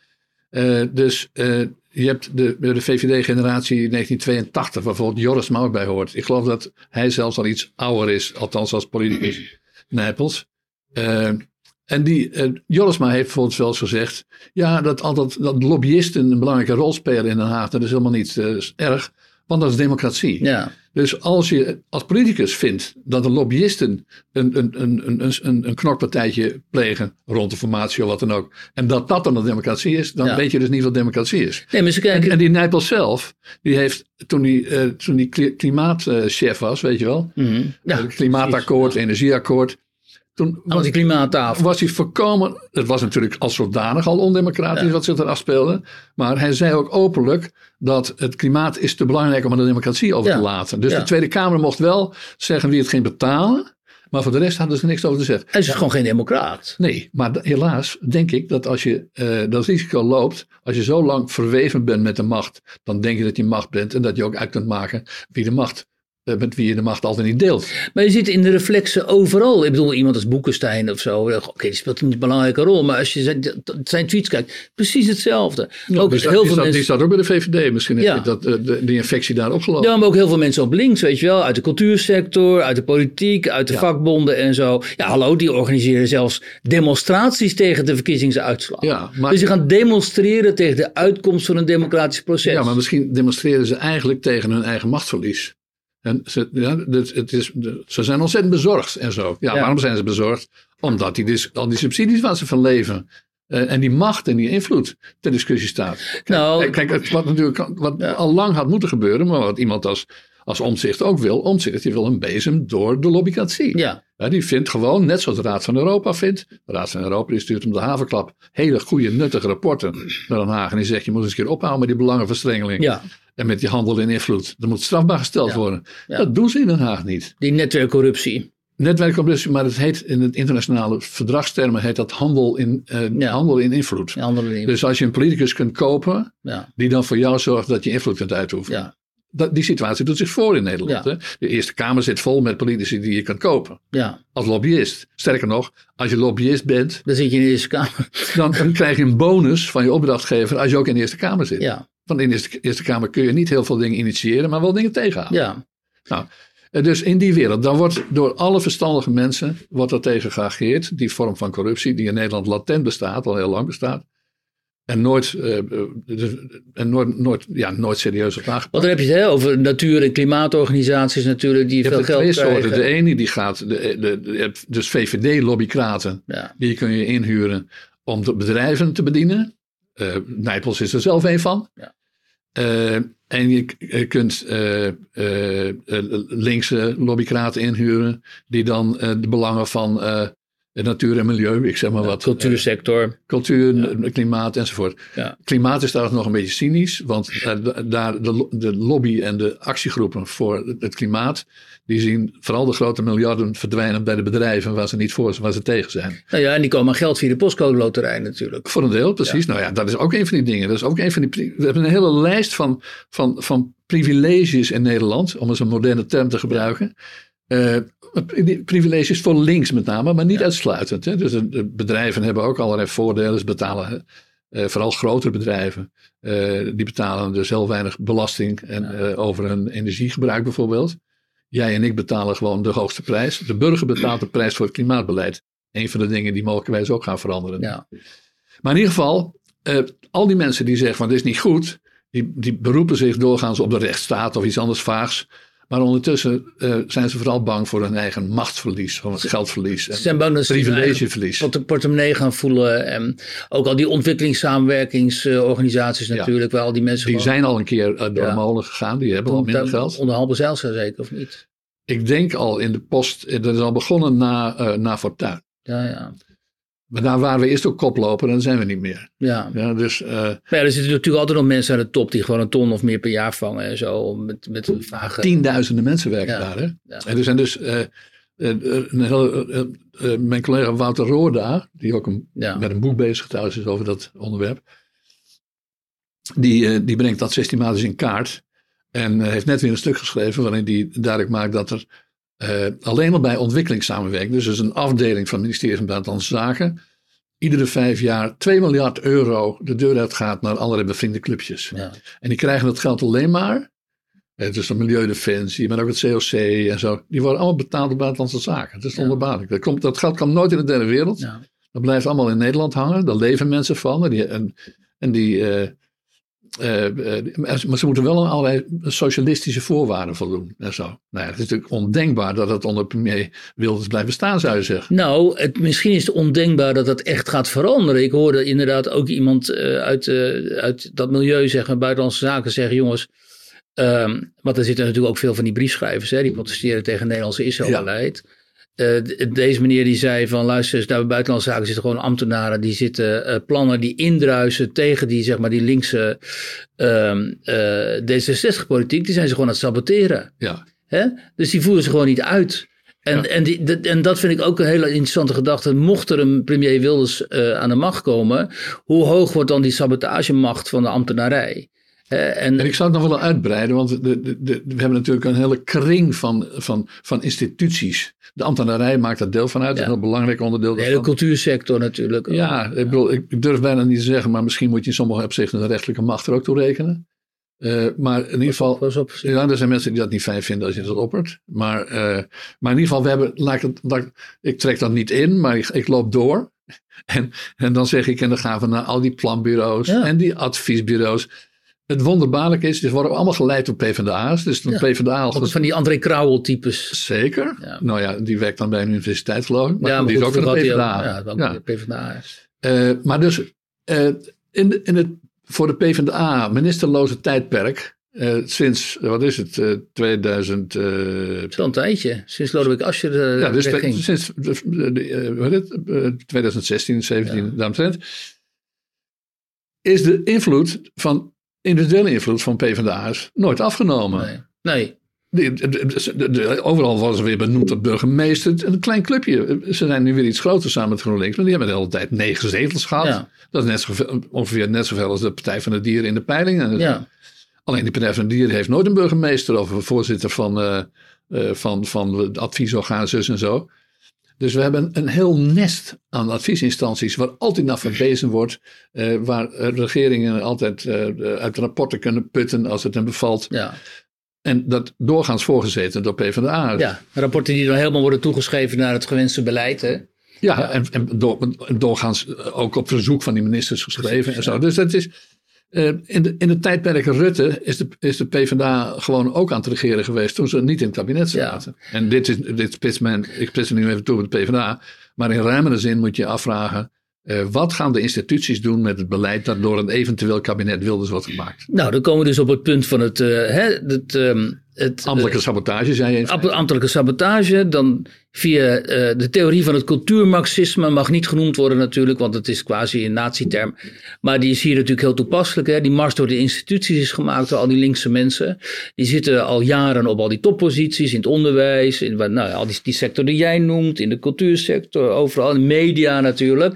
Eh, dus eh, je hebt de, de VVD-generatie 1982, waar bijvoorbeeld Joris ook bij hoort. Ik geloof dat hij zelfs al iets ouder is, althans als politicus Nijpels. Uh, en die, uh, Jorisma heeft bijvoorbeeld wel eens gezegd, ja, dat, altijd, dat lobbyisten een belangrijke rol spelen in Den Haag, dat is helemaal niet uh, erg, want dat is democratie. Ja. Dus als je als politicus vindt dat de lobbyisten een, een, een, een, een, een knokpartijtje plegen rond de formatie of wat dan ook, en dat dat dan de democratie is, dan Ja. weet je dus niet wat democratie is. Nee, maar ze En, kijken. en die Nijpels zelf, die heeft toen die, eh, toen die kli- klimaatchef was, weet je wel, Mhm. Ja, klimaatakkoord, precies, energieakkoord, toen was, die klimaattafel. was hij voorkomen, het was natuurlijk als zodanig al ondemocratisch Ja. wat zich er afspeelde, maar hij zei ook openlijk dat het klimaat is te belangrijk om aan de democratie over te laten. Dus Ja. de Tweede Kamer mocht wel zeggen wie het ging betalen, maar voor de rest hadden ze niks over te zeggen. Hij is gewoon geen democraat. Nee, maar helaas denk ik dat als je eh, dat risico loopt, als je zo lang verweven bent met de macht, dan denk je dat je macht bent en dat je ook uit kunt maken wie de macht, met wie je de macht altijd niet deelt. Maar je ziet in de reflexen overal. Ik bedoel, iemand als Boekenstein of zo. Oké, die speelt een belangrijke rol. Maar als je zijn, zijn tweets kijkt, precies hetzelfde. ook die, staat, heel die, veel staat, die mensen. staat ook bij de VVD. Misschien Ja. dat, eh, de, die infectie daar opgelopen. Ja, maar ook heel veel mensen op links, weet je wel. Uit de cultuursector, uit de politiek, uit de Ja. vakbonden en zo. Ja, hallo, die organiseren zelfs demonstraties tegen de verkiezingsuitslag. Ja, maar, Dus die gaan demonstreren tegen de uitkomst van een democratisch proces. ja, maar misschien demonstreren ze eigenlijk tegen hun eigen machtsverlies. En ze, ja, het is, ze zijn ontzettend bezorgd en zo. Ja, Ja. waarom zijn ze bezorgd? Omdat die, al die subsidies waar ze van leven eh, en die macht en die invloed ter discussie staat. Kijk, Nou- kijk het, wat natuurlijk wat Ja. al lang had moeten gebeuren, maar wat iemand als, als omzicht ook wil. Omzicht die wil een bezem door de lobbycratie. Ja, Ja, die vindt gewoon, net zoals de Raad van Europa vindt. De Raad van Europa die stuurt om de havenklap hele goede, nuttige rapporten naar Den Haag. En die zegt, je moet eens een keer ophouden met die belangenverstrengeling. ja. En met die handel in invloed. Dat moet strafbaar gesteld Ja. worden. Ja. Dat doen ze in Den Haag niet. Die netwerkcorruptie. Netwerkcorruptie, maar het heet in het internationale verdragstermen heet dat handel in, eh, Ja. handel in invloed. Dus als je een politicus kunt kopen, ja, die dan voor jou zorgt dat je invloed kunt uitoefenen. ja, Dat, die situatie doet zich voor in Nederland. Hè? De Eerste Kamer zit vol met politici die je kan kopen. ja. Als lobbyist. Sterker nog, als je lobbyist bent, Dan zit je in de Eerste Kamer. dan, dan krijg je een bonus van je opdrachtgever als je ook in de Eerste Kamer zit. Ja, Want in de Eerste, Kamer kun je niet heel veel dingen initiëren, maar wel dingen tegenhouden. ja. Nou, eh, dus in die wereld, dan wordt door alle verstandige mensen wordt er tegen geageerd, die vorm van corruptie die in Nederland latent bestaat, al heel lang bestaat. En nooit, eh, eh, dus- en nooit, nooit, ja, nooit serieus op aangepakt. Want dan heb je het hè, over natuur- en klimaatorganisaties natuurlijk die Je veel geld twee soorten. De ene die gaat, de, de, dus VVD-lobbykraten, Ja, die kun je inhuren om de bedrijven te bedienen. Nijpels is er zelf een van. Ja. Eh, en je, je kunt eh, eh, eh, linkse lobbykraten inhuren, die dan eh, de belangen van eh, de natuur en milieu, ik zeg maar wat, cultuursector. eh, cultuur, n- klimaat enzovoort. Ja. Klimaat is trouwens nog een beetje cynisch, want eh, daar de, de lobby en de actiegroepen voor het- klimaat, die zien vooral de grote miljarden verdwijnen bij de bedrijven waar ze niet voor zijn, waar ze tegen zijn. Nou ja, en die komen aan geld via de postcode loterij natuurlijk. Voor een deel, precies. Nou ja, dat is ook een van die dingen. Dat is ook een van die. We hebben een hele lijst van, van, van privileges in Nederland, om eens een moderne term te gebruiken. Eh, privileges voor links met name, maar niet uitsluitend. Hè. Dus de, de bedrijven hebben ook allerlei voordelen. Ze betalen, eh, vooral grotere bedrijven, eh, die betalen dus heel weinig belasting en, eh, over hun energiegebruik bijvoorbeeld. Jij en ik betalen gewoon de hoogste prijs. De burger betaalt de prijs voor het klimaatbeleid. Een van de dingen die mogelijkwijs ook gaan veranderen. Ja. Maar in ieder geval, eh, al die mensen die zeggen van dit is niet goed, die, die beroepen zich doorgaans op de rechtsstaat of iets anders vaags. Maar ondertussen eh, zijn ze vooral bang voor hun eigen machtsverlies, voor het geldverlies Ze zijn bang dat ze privilegeverlies. tot de portemonnee gaan voelen. En ook al die ontwikkelingssamenwerkingsorganisaties natuurlijk, waar al die mensen Die gewoon zijn al een keer eh, door de Ja. molen gegaan, die hebben al minder geld. onder halve zeil zeker, of niet? Ik denk al in de post, eh, dat is al begonnen na, na Fortuin. Ja, ja. Maar daar waren we eerst ook koploper en dan zijn we niet meer. ja. Ja, dus eh, Maar ja, er zitten natuurlijk altijd nog mensen aan de top die gewoon een ton of meer per jaar vangen en zo. Met, met vage... tienduizenden mensen werken Ja. daar. Hè? Ja. En er zijn dus, eh, eh, hele, mijn collega Wouter Roorda, die ook een, met een boek bezig trouwens is over dat onderwerp, die, die brengt dat systematisch in kaart. En heeft net weer een stuk geschreven waarin hij duidelijk maakt dat er eh, alleen al bij ontwikkelingssamenwerking, dus, een afdeling van het ministerie van Buitenlandse Zaken, iedere vijf jaar 2 miljard euro de deur uit gaat naar allerlei bevriende clubjes. Ja. En die krijgen dat geld alleen maar. eh, Dus de Milieudefensie, maar ook het COC en zo. Die worden allemaal betaald door buitenlandse zaken. Het is Ja. Dat, komt, dat geld komt nooit in de derde wereld. Ja. Dat blijft allemaal in Nederland hangen. Daar leven mensen van. En die, en, en die, eh, eh, eh, maar ze moeten wel aan allerlei socialistische voorwaarden voldoen. En zo. Nou ja, het is natuurlijk ondenkbaar dat het onder premier Wilders blijft bestaan, zou je zeggen. Nou, het, misschien is het ondenkbaar dat dat echt gaat veranderen. Ik hoorde inderdaad ook iemand eh, uit, uit dat milieu zeggen, buitenlandse zaken zeggen, jongens. ehm, want er zitten natuurlijk ook veel van die briefschrijvers, hè, die protesteren tegen Nederlandse Israël-beleid. D- deze meneer die zei van luister eens, daar bij buitenlandse zaken zitten gewoon ambtenaren die zitten eh, plannen die indruisen tegen die zeg maar die linkse ehm, eh, D66-politiek, die zijn ze gewoon aan het saboteren. Ja. Hè? Dus die voeren ze gewoon niet uit. En, Ja. en, die, dat- en dat vind ik ook een hele interessante gedachte. Mocht er een premier Wilders eh, aan de macht komen, hoe hoog wordt dan die sabotagemacht van de ambtenarij? Hè, en, En ik zou het nog wel uitbreiden, want de, de, de- we hebben natuurlijk een hele kring van, van, van instituties. De ambtenarij maakt daar deel van uit, Ja. een heel belangrijk onderdeel de hele cultuursector natuurlijk. Ja, ik, bedoel, ik ik durf bijna niet te zeggen, maar misschien moet je in sommige opzichten de rechterlijke macht er ook toe rekenen. Eh, maar in ieder geval, op. ja, er zijn mensen die dat niet fijn vinden als je dat oppert. Maar, eh, maar in ieder geval, we hebben, laat ik, laat ik, ik trek dat niet in, maar ik, ik loop door. En, en dan zeg ik, en dan gaan we naar al die planbureaus Ja. en die adviesbureaus. Het wonderbaarlijke is, ze worden allemaal geleid door PvdA's. Dus de Ja. PvdA als van die André Krauwel types. Zeker. Ja. Nou ja, die werkt dan bij een universiteit geloof ik. Maar ja, die is ook van de PvdA. ook- Ja, wel Ja. de PvdA. Eh, maar dus eh, in, de- in het, voor de PvdA ministerloze tijdperk, eh, sinds, wat is het, eh 2000... eh, Dat is wel een tijdje. Sinds Lodewijk Asscher uh, ja, dus wegging. sinds de, de, de, eh, wat is het, eh, 2016, 17, Ja. daaromtrent, is de invloed van, individuele invloed van PvdA's nooit afgenomen. Nee. nee. De- de- overal worden ze weer benoemd tot burgemeester. Een klein clubje. Ze zijn nu weer iets groter samen met GroenLinks. Maar die hebben de hele tijd negen zetels gehad. Ja. Dat is net zoveel, ongeveer net zoveel als de Partij van de Dieren in de peilingen. Ja. Alleen die Partij van de Dieren heeft nooit een burgemeester of een voorzitter van, eh, eh, van, van het adviesorgaan, zus en zo. Dus we hebben een heel nest aan adviesinstanties waar altijd naar verwezen wordt. eh, waar eh, regeringen altijd eh, uit rapporten kunnen putten als het hen bevalt. Ja. En dat doorgaans voorgezeten door PvdA. ja, rapporten die dan helemaal worden toegeschreven naar het gewenste beleid. Hè? Ja, en, en door, doorgaans ook op verzoek van die ministers geschreven en zo. Dus dat is. Eh, in, de, in het tijdperk Rutte is de, is de PvdA gewoon ook aan het regeren geweest toen ze niet in het kabinet zaten. En dit is, dit spitst men, ik spits nu even toe met de PvdA. Maar in ruimere zin moet je je afvragen. eh, wat gaan de instituties doen met het beleid dat door een eventueel kabinet Wilders wordt gemaakt? Nou, dan komen we dus op het punt van het, eh, hè, het, ehm, het Ambtelijke sabotage, zei je ambtelijke sabotage. Dan via eh, de theorie van het cultuurmarxisme mag niet genoemd worden natuurlijk, want het is quasi een nazi-term. Maar die is hier natuurlijk heel toepasselijk. Hè. Die mars door de instituties is gemaakt door al die linkse mensen. Die zitten al jaren op al die topposities in het onderwijs, in nou, al die, die sector die jij noemt, in de cultuursector, overal, in de media natuurlijk.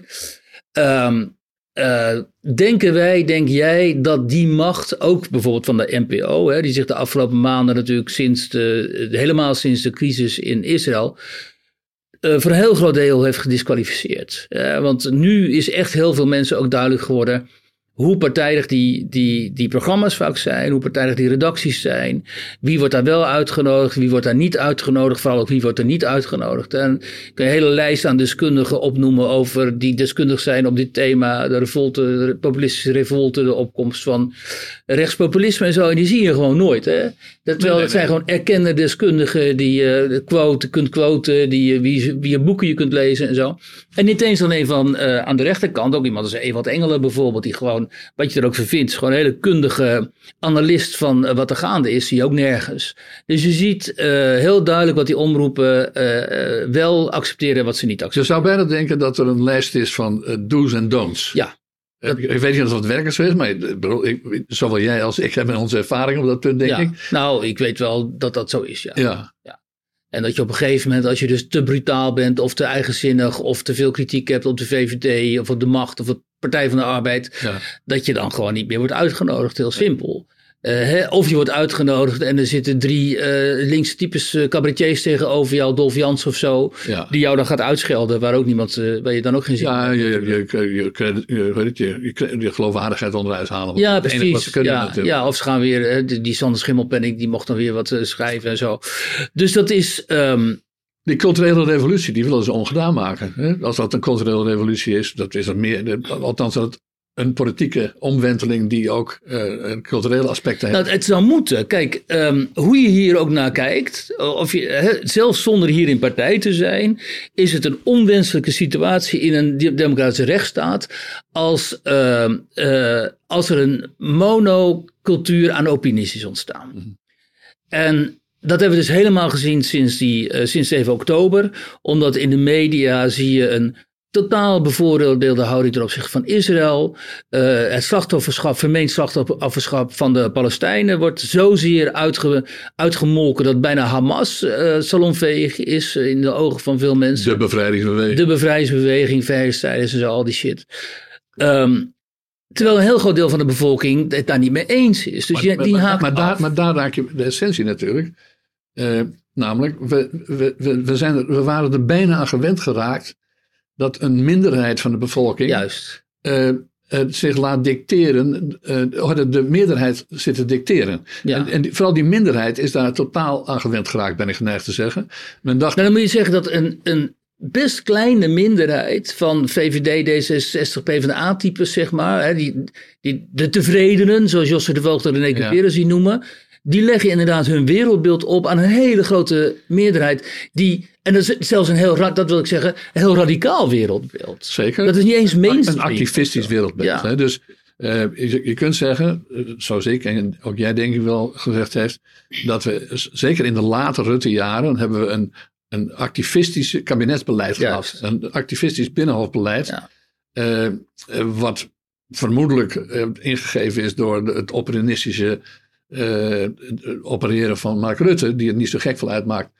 Ehm, eh, denken wij, denk jij, dat die macht, ook bijvoorbeeld van de NPO, hè, die zich de afgelopen maanden natuurlijk sinds de, helemaal sinds de crisis in Israël, eh, voor een heel groot deel heeft gedisqualificeerd. Eh, want nu is echt heel veel mensen ook duidelijk geworden hoe partijdig die, die, die programma's vaak zijn, hoe partijdig die redacties zijn. Wie wordt daar wel uitgenodigd, wie wordt daar niet uitgenodigd, vooral ook wie wordt er niet uitgenodigd. En ik kan een hele lijst aan deskundigen opnoemen over die deskundig zijn op dit thema, de revolte, de populistische revolte, de opkomst van rechtspopulisme en zo. En die zie je gewoon nooit. Hè? Dat, terwijl nee, het zijn nee. gewoon erkende deskundigen die je quote, kunt quoten, die je, wie, wie je boeken je kunt lezen en zo. En niet eens alleen van eh, aan de rechterkant, ook iemand als Ewald Engelen bijvoorbeeld, die gewoon, wat je er ook van vindt, gewoon een hele kundige analist van eh, wat er gaande is, zie je ook nergens. Dus je ziet eh, heel duidelijk wat die omroepen eh, wel accepteren en wat ze niet Je accepteren. zou bijna denken dat er een lijst is van do's en don'ts. Ja. Ik, ik weet niet of het werkers is, maar ik zowel jij als ik hebben onze ervaring op dat punt, denk Ja. ik. Nou, ik weet wel dat dat zo is, ja. Ja, En dat je op een gegeven moment, als je dus te brutaal bent of te eigenzinnig of te veel kritiek hebt op de VVD of op de macht of op de Partij van de Arbeid, ja. dat je dan gewoon niet meer wordt uitgenodigd. Heel simpel. Hè, of je wordt uitgenodigd en er zitten drie uh, linkse types uh, cabaretiers tegenover jou, Dolf Jans of zo, ja. die jou dan gaat uitschelden, waar ook niemand, waar je dan ook geen zin Ja, je, je, je, je, je, je, je geloofwaardigheid onderuit halen. Ja, precies. Ja, ja, of ze gaan weer, die, die Sander Schimmelpenning, die mocht dan weer wat schrijven en zo. Dus dat is... Um, die culturele revolutie, die willen ze ongedaan maken. Hè? Als dat een culturele revolutie is, dat is dat meer. Althans, dat een politieke omwenteling die ook uh, een culturele aspecten heeft. Nou, het zou moeten. Kijk, um, hoe je hier ook naar kijkt, of je, he, zelfs zonder hier in partij te zijn, is het een onwenselijke situatie in een democratische rechtsstaat als, uh, uh, als er een monocultuur aan opinies is ontstaan. Mm -hmm. En dat hebben we dus helemaal gezien sinds, die, uh, sinds 7 oktober. Omdat in de media zie je een totaal bevoordeelde houding ten opzichte van Israël. Uh, het slachtofferschap, vermeend slachtofferschap van de Palestijnen wordt zozeer uitge, uitgemolken dat bijna Hamas uh, salonveeg is in de ogen van veel mensen. De bevrijdingsbeweging. De bevrijdingsbeweging, vrijheidstijdens en zo, al die shit. Um, terwijl een heel groot deel van de bevolking het daar niet mee eens is. Dus maar, die maar, maar, daar, maar daar raak je de essentie natuurlijk. Uh, namelijk, we, we, we, we, zijn er, we waren er bijna aan gewend geraakt dat een minderheid van de bevolking Juist. Uh, uh, zich laat dicteren, uh, de, de, meerderheid zit te dicteren. Ja. En, en die, vooral die minderheid is daar totaal aan gewend geraakt, ben ik geneigd te zeggen. Men dacht, nou, dan moet je zeggen dat een, een best kleine minderheid van VVD, D66, PvdA-types, zeg maar, hè, die, die, de tevredenen, zoals Josse de Voogd en René Cuperus ja. noemen, die leggen inderdaad hun wereldbeeld op aan een hele grote meerderheid. Die, en dat is zelfs een heel, dat wil ik zeggen, een heel radicaal wereldbeeld. Zeker. Dat is niet eens mainstream. Een activistisch wereldbeeld. Ja. Hè? Dus uh, je, je, kunt zeggen, zoals ik en ook jij denk ik wel gezegd heeft, dat we zeker in de late Rutte-jaren hebben we een, een activistisch kabinetsbeleid gehad. Een activistisch binnenhofbeleid. Ja. Uh, wat vermoedelijk uh, ingegeven is door het opportunistische uh, opereren van Mark Rutte, die het niet zo gek veel uitmaakt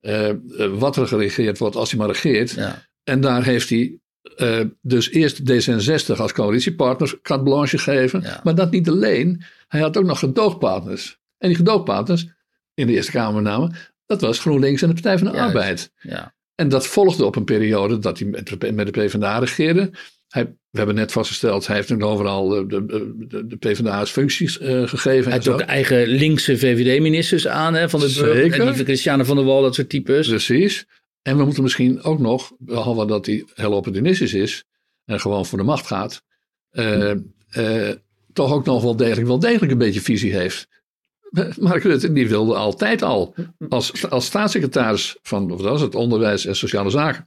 uh, wat er geregeerd wordt als hij maar regeert. Ja. En daar heeft hij uh, dus eerst D66 als coalitiepartner carte blanche gegeven, ja. maar dat niet alleen. Hij had ook nog gedoogpartners. En die gedoogpartners, in de Eerste Kamer namen, dat was GroenLinks en de Partij van de Juist. Arbeid. Ja. En dat volgde op een periode dat hij met de PvdA regeerde. Hij, we hebben net vastgesteld, hij heeft nu overal de, de, de, de PvdA's functies uh, gegeven. Hij heeft ook eigen linkse VVD-ministers aan, hè, van de Zeker. En die Christiane van der Wal, dat soort types. Precies. En we moeten misschien ook nog, behalve dat hij heel opportunistisch is en gewoon voor de macht gaat, uh, uh, toch ook nog wel degelijk, wel degelijk een beetje visie heeft. Mark Rutte, die wilde altijd al, als, als staatssecretaris van dat was het onderwijs en sociale zaken,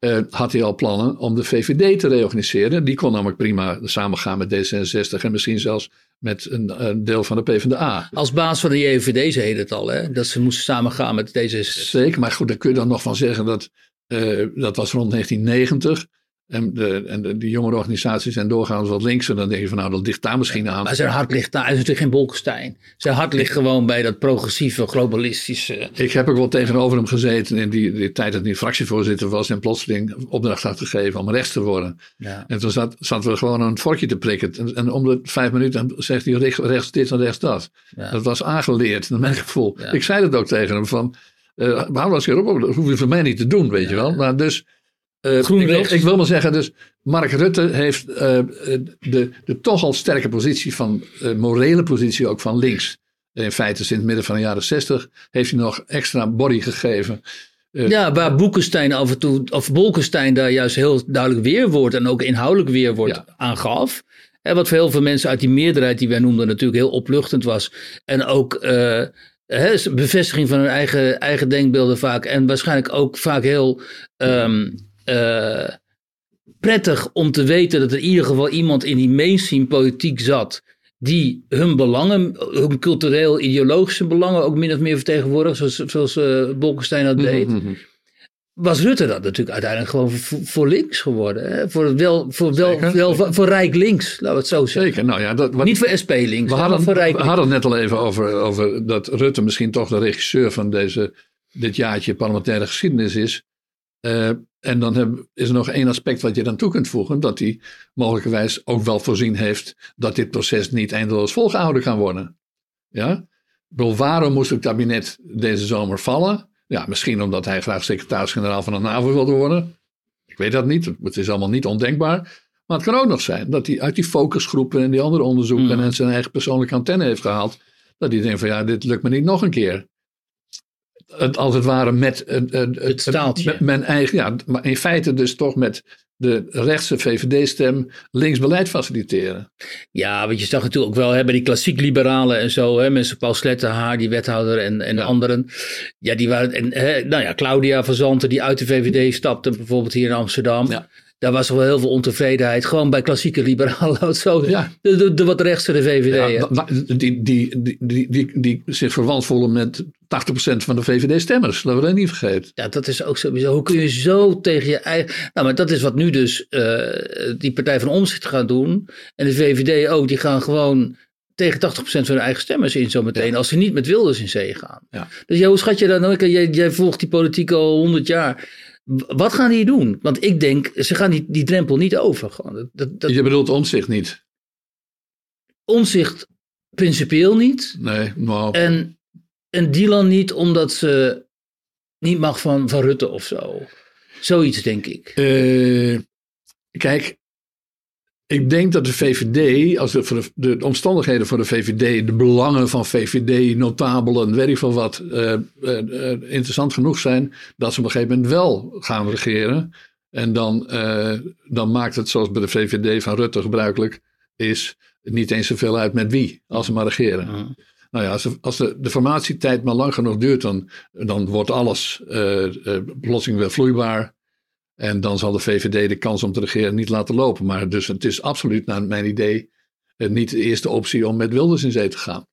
uh, had hij al plannen om de VVD te reorganiseren. Die kon namelijk prima samengaan met D66 en misschien zelfs met een, een deel van de PvdA. Als baas van de JVD zei het al, hè? dat ze moesten samengaan met D66. Zeker, maar goed, daar kun je dan nog van zeggen dat uh, dat was rond 1990. En, de, en de, die jongere organisaties zijn doorgaans wat linkser. Dan denk je van nou, dat ligt daar misschien aan. Maar zijn hart ligt daar. is natuurlijk geen Bolkestein. Zijn hart ligt gewoon bij dat progressieve, globalistische. Ik heb ook wel tegenover hem gezeten in die, die tijd dat hij fractievoorzitter was. En plotseling opdracht had gegeven om rechts te worden. Ja. En toen zat, zaten we gewoon een vorkje te prikken. En, en om de vijf minuten zegt hij rechts, rechts dit en rechts dat. Ja. Dat was aangeleerd, naar mijn gevoel. Ja. Ik zei dat ook tegen hem van... Uh, hou dat keer op, dat hoef je voor mij niet te doen, weet je wel. Maar dus... Uh, ik, wil, ik, wil maar zeggen, dus Mark Rutte heeft uh, de, de toch al sterke positie van, uh, morele positie ook van links. In feite sinds het midden van de jaren zestig heeft hij nog extra body gegeven. ja, waar Boekenstein af en toe, of Bolkestein daar juist heel duidelijk weerwoord en ook inhoudelijk weerwoord ja. aangaf. En wat voor heel veel mensen uit die meerderheid die wij noemden natuurlijk heel opluchtend was. En ook bevestiging van hun eigen, eigen denkbeelden vaak. En waarschijnlijk ook vaak heel um, uh, prettig om te weten dat er in ieder geval iemand in die mainstream politiek zat. Die hun belangen, hun cultureel-ideologische belangen ook min of meer vertegenwoordigd. Zoals, zoals uh, Bolkestein dat deed. Mm -hmm. Was Rutte dat natuurlijk uiteindelijk gewoon voor, voor links geworden. Hè? Voor, wel, voor, wel, wel, voor, rijk links, laten we het zo zeggen. Zeker, nou ja. Dat, wat, Niet voor SP links, we hadden, voor rijk We hadden het net al even over, over dat Rutte misschien toch de regisseur van deze, dit jaartje parlementaire geschiedenis is. Uh, en dan heb, is er nog één aspect wat je dan toe kunt voegen. Dat hij mogelijkerwijs ook wel voorzien heeft dat dit proces niet eindeloos volgehouden kan worden. Ja? Bedoel, waarom moest het kabinet deze zomer vallen? Ja, misschien omdat hij graag secretaris-generaal van de NAVO wilde worden. Ik weet dat niet. Het is allemaal niet ondenkbaar. Maar het kan ook nog zijn dat hij uit die focusgroepen en die andere onderzoeken Mm. en zijn eigen persoonlijke antenne heeft gehaald. Dat hij denkt van ja, dit lukt me niet nog een keer. Het, als het ware met, eh, Het staaltje. met mijn eigen, ja, maar in feite dus toch met de rechtse VVD-stem linksbeleid faciliteren. Ja, want je zag natuurlijk ook wel hè, bij die klassiek liberalen en zo, hè, mensen Paul Slettenhaar, die wethouder en, en Ja. anderen. Ja, die waren, en, hè, nou ja, Claudia van Zanten, die uit de VVD stapte, bijvoorbeeld hier in Amsterdam. Ja. Daar was wel heel veel ontevredenheid, gewoon bij klassieke liberalen, zo Ja. de, de, de wat rechtse de VVD. Ja, die, die, die, die, die, die zich verwant voelen met 80% van de VVD-stemmers. Laten we dat niet vergeten. Ja, dat is ook zo bizar. Hoe kun je zo tegen je eigen... Nou, maar dat is wat nu dus eh, die Partij van Omzicht gaat doen. En de VVD ook. Die gaan gewoon tegen 80% van hun eigen stemmers in zometeen. Als ze niet met Wilders in zee gaan. Dus ja, hoe schat je dat nou? Jij, jij volgt die politiek al 100 jaar. Wat gaan die doen? Want ik denk, ze gaan die, die drempel niet over. Gewoon. Dat, dat, Je bedoelt omzicht niet. omzicht principieel niet. Nee, nou, En, en Dylan niet omdat ze niet mag van, van Rutte of zo. Zoiets denk ik. eh, kijk, ik denk dat de VVD, als de, de, de omstandigheden voor de VVD, de belangen van VVD, notabelen, weet ik veel wat, eh, eh, interessant genoeg zijn, dat ze op een gegeven moment wel gaan regeren. En dan, eh, dan maakt het, zoals bij de VVD van Rutte gebruikelijk is, niet eens zoveel uit met wie, als ze maar regeren. Nou ja, als, de, als de, de formatietijd maar lang genoeg duurt, dan, dan wordt alles plotseling weer vloeibaar. En dan zal de VVD de kans om te regeren niet laten lopen. Maar dus het is absoluut, naar mijn idee, eh, niet de eerste optie om met Wilders in zee te gaan.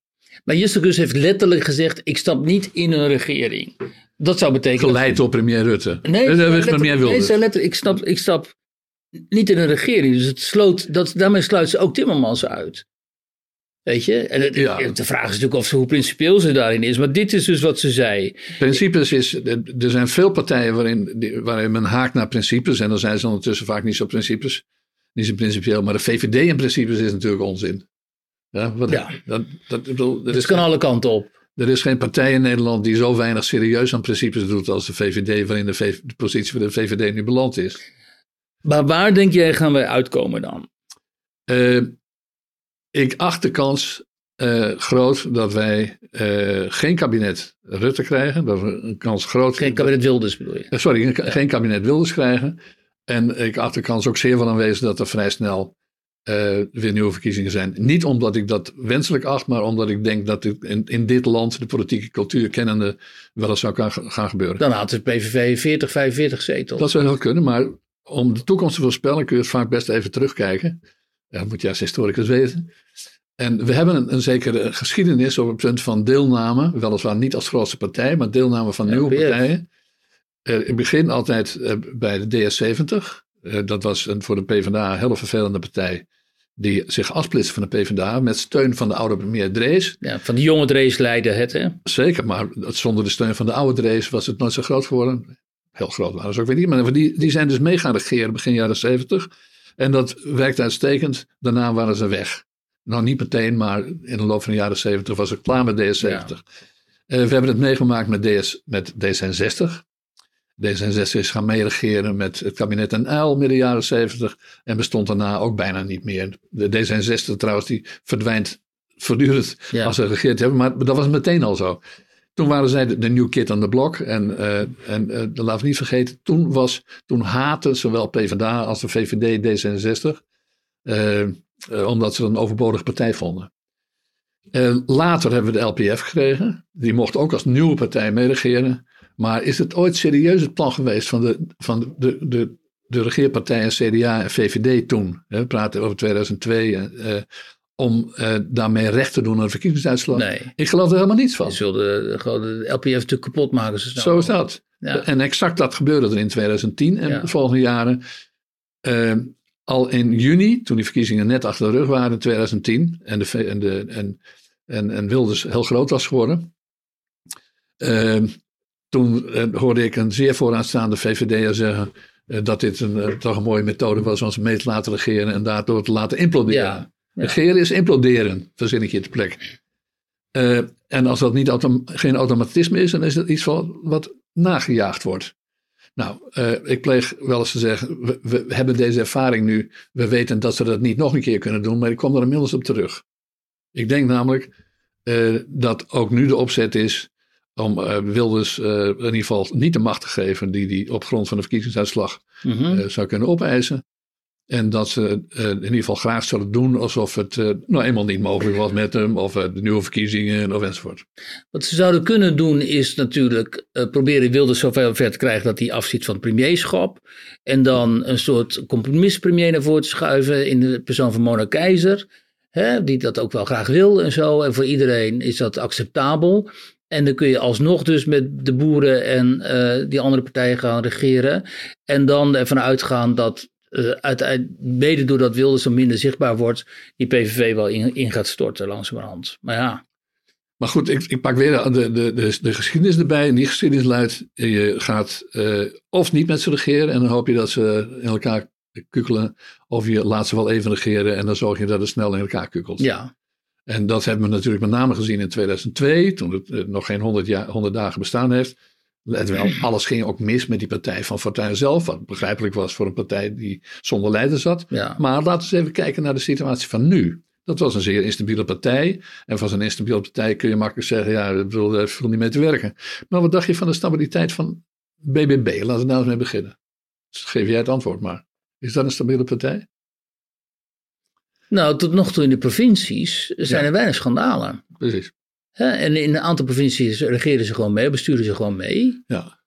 Maar Justus heeft letterlijk gezegd: ik stap niet in een regering. Dat zou betekenen. Geleid door premier Rutte. Nee, Eh, zei eh, letterlijk- premier nee, Wilders. zei letterlijk, ik, stap, ik stap niet in een regering. Dus het sloot, dat, daarmee sluit ze ook Timmermans uit. Weet je? En het, Ja. de vraag is natuurlijk of ze, hoe principieel ze daarin is. Maar dit is dus wat ze zei. Principes is, er zijn veel partijen waarin, waarin men haakt naar principes. En dan zijn ze ondertussen vaak niet zo principes. Niet zo principieel. Maar de VVD in principes is natuurlijk onzin. Ja, wat, Ja. Dat, bedoel, er, Het is, kan alle kanten op. er is geen partij in Nederland die zo weinig serieus aan principes doet als de VVD, waarin de, V- de positie van de VVD nu beland is. Maar waar denk jij gaan wij uitkomen dan? Eh, ik acht de kans eh, groot dat wij eh, geen kabinet Rutte krijgen. Dat we een kans groot Geen kabinet Wilders bedoel je? Eh, Sorry, een- geen kabinet Wilders krijgen. En ik acht de kans ook zeer wel aanwezig dat er vrij snel weer nieuwe verkiezingen zijn. Niet omdat ik dat wenselijk acht, maar omdat ik denk dat het in, in dit land de politieke cultuur kennende wel eens zou kan, gaan gebeuren. Dan had de PVV 40, 45 zetels. Dat zou heel kunnen, maar om de toekomst te voorspellen kun je het vaak best even terugkijken. Ja, dat moet je als historicus weten. En we hebben een, een zekere geschiedenis op het punt van deelname, weliswaar niet als grootste partij, maar deelname van nieuwe partijen. Eh, ik begin altijd eh, bij de DS70. Eh, dat was een, voor de PvdA een hele vervelende partij. Die zich afsplitste van de PvdA met steun van de oude premier Drees. Ja, van die jonge Drees leidde het, hè? Zeker, maar zonder de steun van de oude Drees was het nooit zo groot geworden. Heel groot waren ze ook weer niet. Maar die, die zijn dus mee gaan regeren begin jaren 70. En dat werkte uitstekend. Daarna waren ze weg. Nou, niet meteen, maar in de loop van de jaren 70 was het klaar met DS70. Ja. Eh, we hebben het meegemaakt met, DS, met D66. D66 is gaan meeregeren met het kabinet Den Uyl midden jaren 70 en bestond daarna ook bijna niet meer. De D66 trouwens, die verdwijnt voortdurend Ja. als ze geregeerd hebben, maar dat was meteen al zo. Toen waren zij de, de new kid on the block en, eh, en eh, dat laten we niet vergeten, toen, was, toen haatte zowel PvdA als de VVD D66, eh, eh, omdat ze een overbodige partij vonden. Eh, later hebben we de LPF gekregen. Die mocht ook als nieuwe partij meeregeren. Maar is het ooit serieus het plan geweest van de, van de, de, de regeerpartijen CDA en VVD toen? We praten over 2002. Om eh, daarmee recht te doen aan de verkiezingsuitslag. Nee. Ik geloof er helemaal niets van. Ze wilden gewoon de LPF natuurlijk kapot maken. Zo, Zo is dat. Ja. En exact dat gebeurde er in 2010 en Ja. de volgende jaren. Eh, al in juni, toen die verkiezingen net achter de rug waren in 2010 en, de, en, de, en, en, en Wilders heel groot was geworden. eh, toen eh, hoorde ik een zeer vooraanstaande VVD'er zeggen eh, dat dit een, toch een mooie methode was om ze mee te laten regeren en daardoor te laten imploderen. Ja. Regeren is imploderen, verzin ik je te plek. Uh, en als dat niet autom geen automatisme is, dan is dat iets wat, wat nagejaagd wordt. Nou, uh, ik pleeg wel eens te zeggen, we, we, hebben deze ervaring nu. We weten dat ze dat niet nog een keer kunnen doen, maar ik kom er inmiddels op terug. Ik denk namelijk uh, dat ook nu de opzet is om uh, Wilders in ieder geval niet de macht te geven die hij op grond van de verkiezingsuitslag mm -hmm. zou kunnen opeisen. En dat ze uh, in ieder geval graag zullen doen alsof het uh, nou eenmaal niet mogelijk was met hem, of uh, de nieuwe verkiezingen of enzovoort. Wat ze zouden kunnen doen is natuurlijk proberen Wilders zover ver te krijgen dat hij afziet van het premierschap. En dan een soort compromispremier naar voren te schuiven in de persoon van Mona Keizer. Hè, die dat ook wel graag wil en zo. En voor iedereen is dat acceptabel. En dan kun je alsnog dus met de boeren en die andere partijen gaan regeren. En dan ervan uitgaan dat uh, uiteindelijk, mede doordat Wilders zo minder zichtbaar wordt, die PVV wel in, in gaat storten langzamerhand. Maar ja. Maar goed, ik, ik pak weer de, de, de, de, geschiedenis erbij. En die geschiedenis luidt, je gaat uh, of niet met ze regeren en dan hoop je dat ze in elkaar kukkelen. Of je laat ze wel even regeren en dan zorg je dat het snel in elkaar kukkelt. Ja. En dat hebben we natuurlijk met name gezien in 2002, toen het uh, nog geen 100, jaar, 100 dagen bestaan heeft. Let wel, alles ging ook mis met die partij van Fortuyn zelf. Wat begrijpelijk was voor een partij die zonder leider zat. Ja. Maar laten we eens even kijken naar de situatie van nu. Dat was een zeer instabiele partij. En van zo'n instabiele partij kun je makkelijk zeggen: ja, ik bedoel, daar viel niet mee te werken. Maar wat dacht je van de stabiliteit van BBB? Laten we daar eens mee beginnen. Dus geef jij het antwoord maar. Is dat een stabiele partij? Nou, tot nog toe in de provincies zijn ja. er weinig schandalen. Precies. En in een aantal provincies regeren ze gewoon mee, besturen ze gewoon mee. Ja.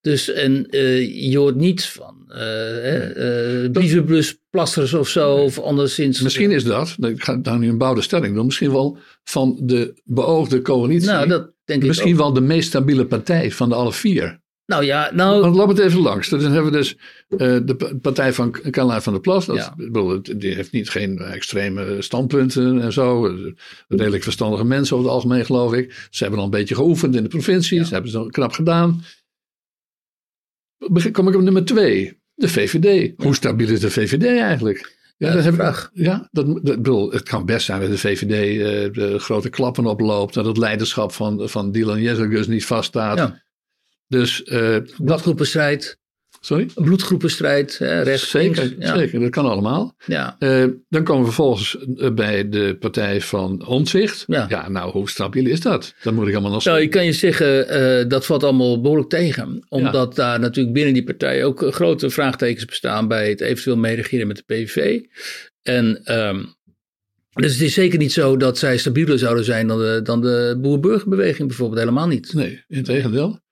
Dus en, uh, je hoort niet van uh, uh, brievenbusplasters of zo, of anderszins. Misschien is dat, ik ga daar nu een bouwde stelling doen, misschien wel van de beoogde coalitie. Nou, dat denk ik Misschien wel de meest stabiele partij van de alle vier. Nou ja, nou... Want laat het even langs. Dan hebben we dus uh, de partij van Caroline van der Plas. Dat, Ja. bedoel, die heeft niet geen extreme standpunten en zo. Redelijk verstandige mensen over het algemeen, geloof ik. Ze hebben al een beetje geoefend in de provincies. Ja. Ze hebben ze knap gedaan. Kom ik op nummer twee. De VVD. Hoe stabiel is de VVD eigenlijk? Ja, dat heb ik-. Ja, dat, bedoel, het kan best zijn dat de VVD eh, de grote klappen oploopt. Dat het leiderschap van, van Dylan Jezelgus niet vaststaat. Ja. Dus eh, dat, Bloedgroepenstrijd, sorry? bloedgroepenstrijd, hè, rechts, Zeker, links. Ja. zeker, dat kan allemaal. Ja. Eh, dan komen we vervolgens eh, bij de partij van Omtzigt. Ja. nou, hoe stabiel is dat? Dat moet ik allemaal nog Nou, ik kan je zeggen, eh, dat valt allemaal behoorlijk tegen. Omdat daar natuurlijk binnen die partij ook eh, grote vraagtekens bestaan bij het eventueel meeregeren met de PVV. En ehm, dus het is zeker niet zo dat zij stabieler zouden zijn dan de, dan de boer-burgerbeweging bijvoorbeeld. Helemaal niet. Nee, in tegendeel.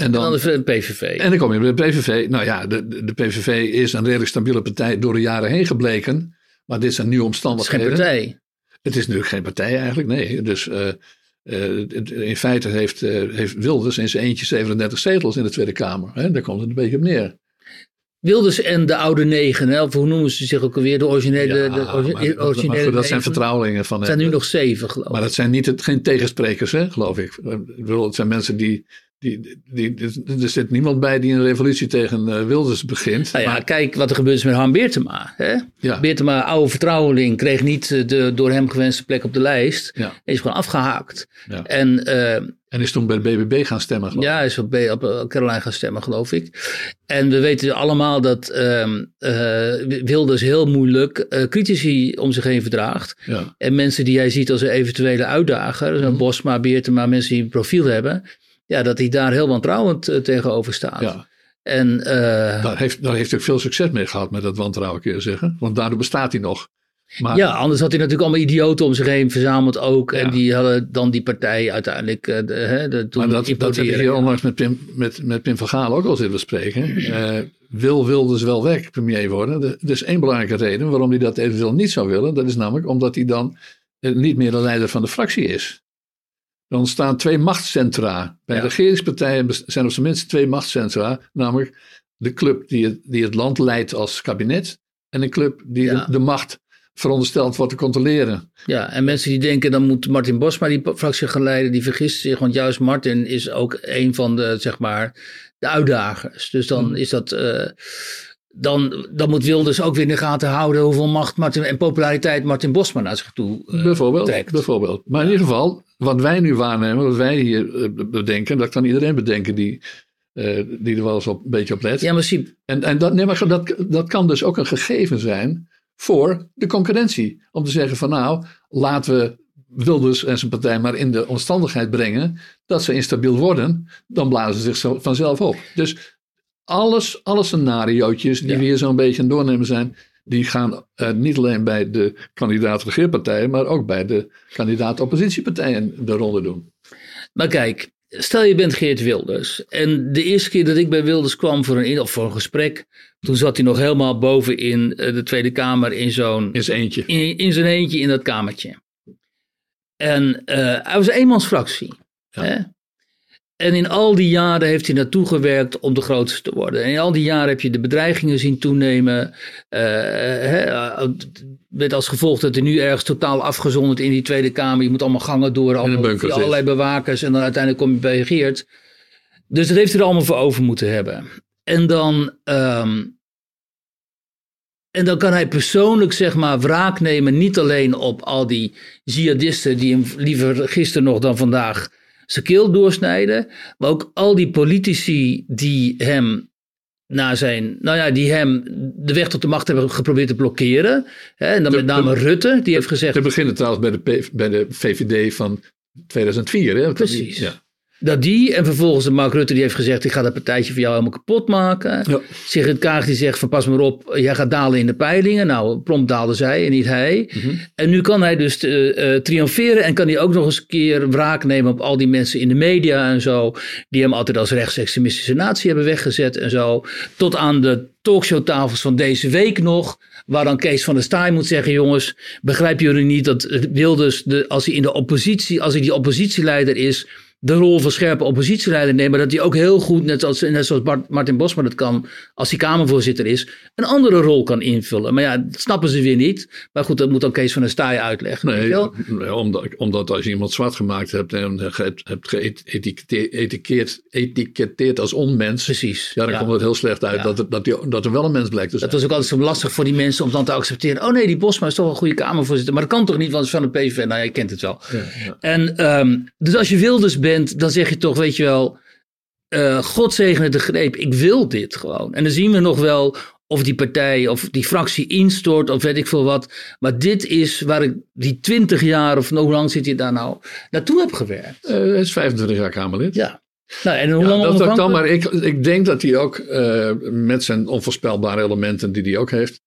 En En dan de PVV. en dan kom je bij de PVV. Nou ja, de, de PVV is een redelijk stabiele partij door de jaren heen gebleken. Maar dit zijn nieuwe het is omstandigheden. geen partij. Het is natuurlijk geen partij eigenlijk, nee. Dus eh, eh, in feite heeft, eh, heeft Wilders in zijn eentje 37 zetels in de Tweede Kamer. Hè? Daar komt het een beetje op neer. Wilders en de oude negen, hè, of hoe noemen ze zich ook alweer? De originele, Ja, de maar- maar originele goed, dat zijn vertrouwelingen van Het zijn nu nog zeven, geloof ik. Maar dat zijn niet het, geen tegensprekers, hè, geloof ik. Ik bedoel, het zijn mensen die, die, die, die- Er zit niemand bij die een revolutie tegen eh, Wilders begint. Nou ja, Maar- kijk wat er gebeurd is met Han Beertema. Hè? ja, Beertema, oude vertrouweling, kreeg niet eh, de door hem gewenste plek op de lijst. ja, Hij is gewoon afgehaakt. ja. En eh, En is toen bij de BBB gaan stemmen. geloof ik. ja, is op, B- op Caroline gaan stemmen, geloof ik. En we weten allemaal dat ehm, eh, Wilders heel moeilijk critici om zich heen verdraagt. En mensen die hij ziet als een eventuele uitdager, zoals Mhm. Bosma, Beertema, mensen die een profiel hebben. Ja, dat hij daar heel wantrouwend eh, tegenover staat. ja. En eh, Daar, heeft, daar heeft hij ook veel succes mee gehad met dat wantrouwen, kun je zeggen. Want daardoor bestaat hij nog. Maar, Ja, anders had hij natuurlijk allemaal idioten om zich heen verzameld ook. Ja. En die hadden dan die partij uiteindelijk uh, de, hè, de, toen maar dat, dat heb ik hier onlangs met Pim, met, met Pim van Gaal ook al zitten bespreken. Eh, wil Wilders wel weg premier worden? Er is één belangrijke reden waarom hij dat eventueel niet zou willen. Dat is namelijk omdat hij dan eh, niet meer de leider van de fractie is. Er ontstaan twee machtscentra. Bij Ja. regeringspartijen zijn er zijn minst twee machtscentra. Namelijk de club die het, die het land leidt als kabinet. En een club die Ja. de, de macht verondersteld wordt te controleren. Ja, en mensen die denken dan moet Martin Bosma die fractie gaan leiden, die vergissen zich. Want juist Martin is ook een van de, zeg maar, de uitdagers. Dus dan Hmm. is dat, eh, dan, dan moet Wilders ook weer in de gaten houden hoeveel macht Martin, en populariteit Martin Bosman naar zich toe uh, bijvoorbeeld, trekt. Bijvoorbeeld. Maar in ieder geval, wat wij nu waarnemen, wat wij hier uh, bedenken, dat kan iedereen bedenken die, uh, die er wel eens op, een beetje op let. Ja, zie... En, en dat, nee, maar dat, dat kan dus ook een gegeven zijn voor de concurrentie. Om te zeggen van nou, laten we Wilders en zijn partij maar in de omstandigheid brengen dat ze instabiel worden, dan blazen ze zich vanzelf op. Dus alles, alle scenario's die ja. we hier zo'n beetje aan doornemen zijn, die gaan uh, niet alleen bij de kandidaat regeerpartijen, maar ook bij de kandidaat oppositiepartijen de ronde doen. Maar kijk, stel je bent Geert Wilders. En de eerste keer dat ik bij Wilders kwam voor een, of voor een gesprek, toen zat hij nog helemaal boven in de Tweede Kamer in zo'n. In zijn eentje. In, in zijn eentje in dat kamertje. En uh, hij was een eenmansfractie. Ja. En in al die jaren heeft hij naartoe gewerkt om de grootste te worden. En in al die jaren heb je de bedreigingen zien toenemen. Uh, met als gevolg dat hij nu ergens totaal afgezonderd in die Tweede Kamer. Je moet allemaal gangen door, allemaal, allerlei bewakers. En dan uiteindelijk kom je bij Geert. Dus dat heeft hij er allemaal voor over moeten hebben. En dan, um, en dan kan hij persoonlijk zeg maar wraak nemen. Niet alleen op al die jihadisten die hem liever gisteren nog dan vandaag zijn keel doorsnijden. Maar ook al die politici die hem na zijn, nou ja, die hem de weg tot de macht hebben geprobeerd te blokkeren. Hè, en dan De- met name de- Rutte, die heeft gezegd Te beginnen trouwens bij de, bij de VVD van 2004. Hè? Precies. Ja. Dat die, en vervolgens de Mark Rutte, die heeft gezegd: Ik ga dat partijtje voor jou helemaal kapot maken. Ja. Sigrid Kaag die zegt: van Pas maar op, jij gaat dalen in de peilingen. Nou, prompt daalde zij en niet hij. Mhm. En nu kan hij dus eh, eh, triomferen en kan hij ook nog eens een keer wraak nemen op al die mensen in de media en zo. Die hem altijd als rechtsextremistische natie hebben weggezet en zo. Tot aan de talkshowtafels van deze week nog. Waar dan Kees van der Staaij moet zeggen: jongens, begrijpen jullie niet dat Wilders, de, als hij in de oppositie, als hij die oppositieleider is, de rol van scherpe oppositieleider neemt, maar dat hij ook heel goed, net, als, net zoals Bart, Martin Bosman het kan, als hij Kamervoorzitter is, een andere rol kan invullen. Maar ja, dat snappen ze weer niet. Maar goed, dat moet dan Kees van der Staaij uitleggen. weet je Nee, omdat, omdat als je iemand zwart gemaakt hebt en hebt, hebt geëtiketteerd etiketteerd als onmens, Precies. ja, dan ja. komt het heel slecht uit Ja. dat, het- dat, die, dat er wel een mens blijkt te zijn. Dat was ook altijd zo lastig voor die mensen om dan te accepteren. Oh nee, die Bosma is toch een goede Kamervoorzitter. Maar dat kan toch niet, want het is van de PVV. Nou, ja, je kent het wel. En ehm, dus als je Wilders bent, dan zeg je toch, weet je wel, eh God zegene de greep. Ik wil dit gewoon. En dan zien we nog wel of die partij of die fractie instort of weet ik veel wat. Maar dit is waar ik die twintig jaar of nou, hoe lang zit hij daar nou, naartoe heb gewerkt. Eh, hij is 25 jaar Kamerlid. Ja. Nou, en hoe Ja, lang dat, kan, onafhankelijk? maar ik, ik denk dat hij ook eh, met zijn onvoorspelbare elementen die hij ook heeft,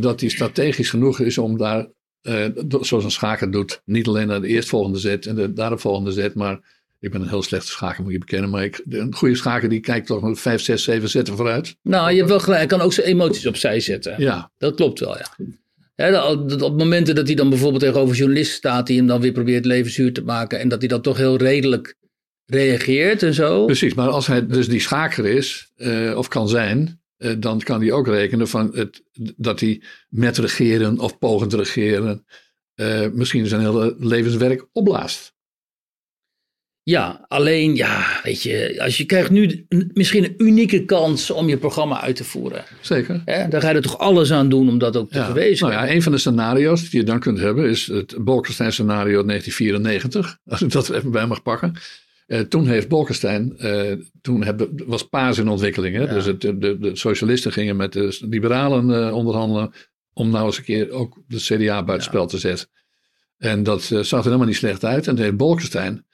dat hij strategisch genoeg is om daar, eh, zoals een schaker doet, niet alleen naar de eerstvolgende zet en de daaropvolgende zet, maar ik ben een heel slechte schaker, moet je bekennen, maar ik, een goede schaker die kijkt toch met vijf, zes, zeven zetten vooruit. Nou, je hebt wel gelijk. Hij kan ook zijn emoties opzij zetten. Ja, Dat klopt wel, ja. Op momenten dat hij dan bijvoorbeeld tegenover journalisten staat die hem dan weer probeert leven zuur te maken en dat hij dan toch heel redelijk reageert en zo. precies. Maar als hij dus die schaker is, eh, of kan zijn, dan kan hij ook rekenen van het, dat hij met regeren of pogend regeren eh, misschien zijn hele levenswerk opblaast. Ja, alleen, ja, weet je, als je krijgt nu misschien een unieke kans om je programma uit te voeren. Zeker. Hè? Daar ga je er toch alles aan doen om dat ook te Ja. Nou ja, een van de scenario's die je dan kunt hebben is het Bolkestein scenario 1994. Als ik dat er even bij mag pakken. Eh, toen heeft Bolkestein, eh, toen hebben, was Paas in ontwikkeling. Hè? Ja. Dus het, de, de, socialisten gingen met de liberalen eh, onderhandelen. Om nou eens een keer ook de CDA buitenspel te zetten. En dat zag er helemaal niet slecht uit. En toen heeft Bolkestein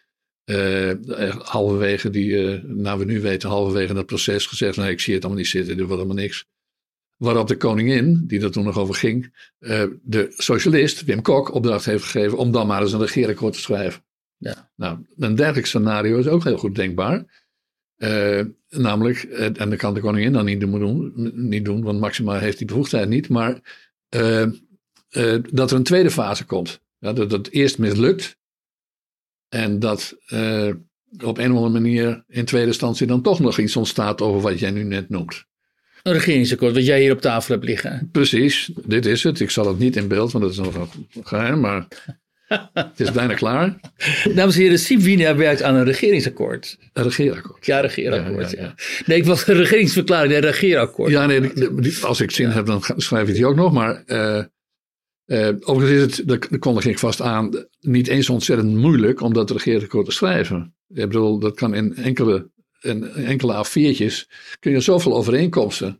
halverwege die, nou we nu weten, halverwege dat proces gezegd. Nee, ik zie het allemaal niet zitten, dit wordt helemaal niks. Waarop de koningin, die er toen nog over ging, de socialist Wim Kok opdracht heeft gegeven om dan maar eens een regeerakkoord te schrijven. Ja. Nou, een dergelijk scenario is ook heel goed denkbaar. Eh, namelijk, eh, en dat kan de koningin dan niet doen, niet doen want Maxima heeft die bevoegdheid niet, maar eh, dat er een tweede fase komt. Ja, dat het eerst mislukt en dat op een of andere manier in tweede instantie dan toch nog iets ontstaat over wat jij nu net noemt. Een regeringsakkoord, wat jij hier op tafel hebt liggen. Precies, dit is het. Ik zal het niet in beeld, want dat is nog een geheim. Maar het is bijna klaar. Dames en heren, Siep Wiener werkt aan een regeringsakkoord. Een regeerakkoord. Ja, regeerakkoord. Ja, ja, Nee, ik was een regeringsverklaring, een regeerakkoord. Ja, nee, als ik zin heb, dan schrijf ik die ook nog. Maar uh, uh, overigens is het, daar kondig ik vast aan, niet eens ontzettend moeilijk om dat regeerakkoord te schrijven. Ik bedoel, dat kan in enkele, in enkele A4'tjes, kun je zoveel overeenkomsten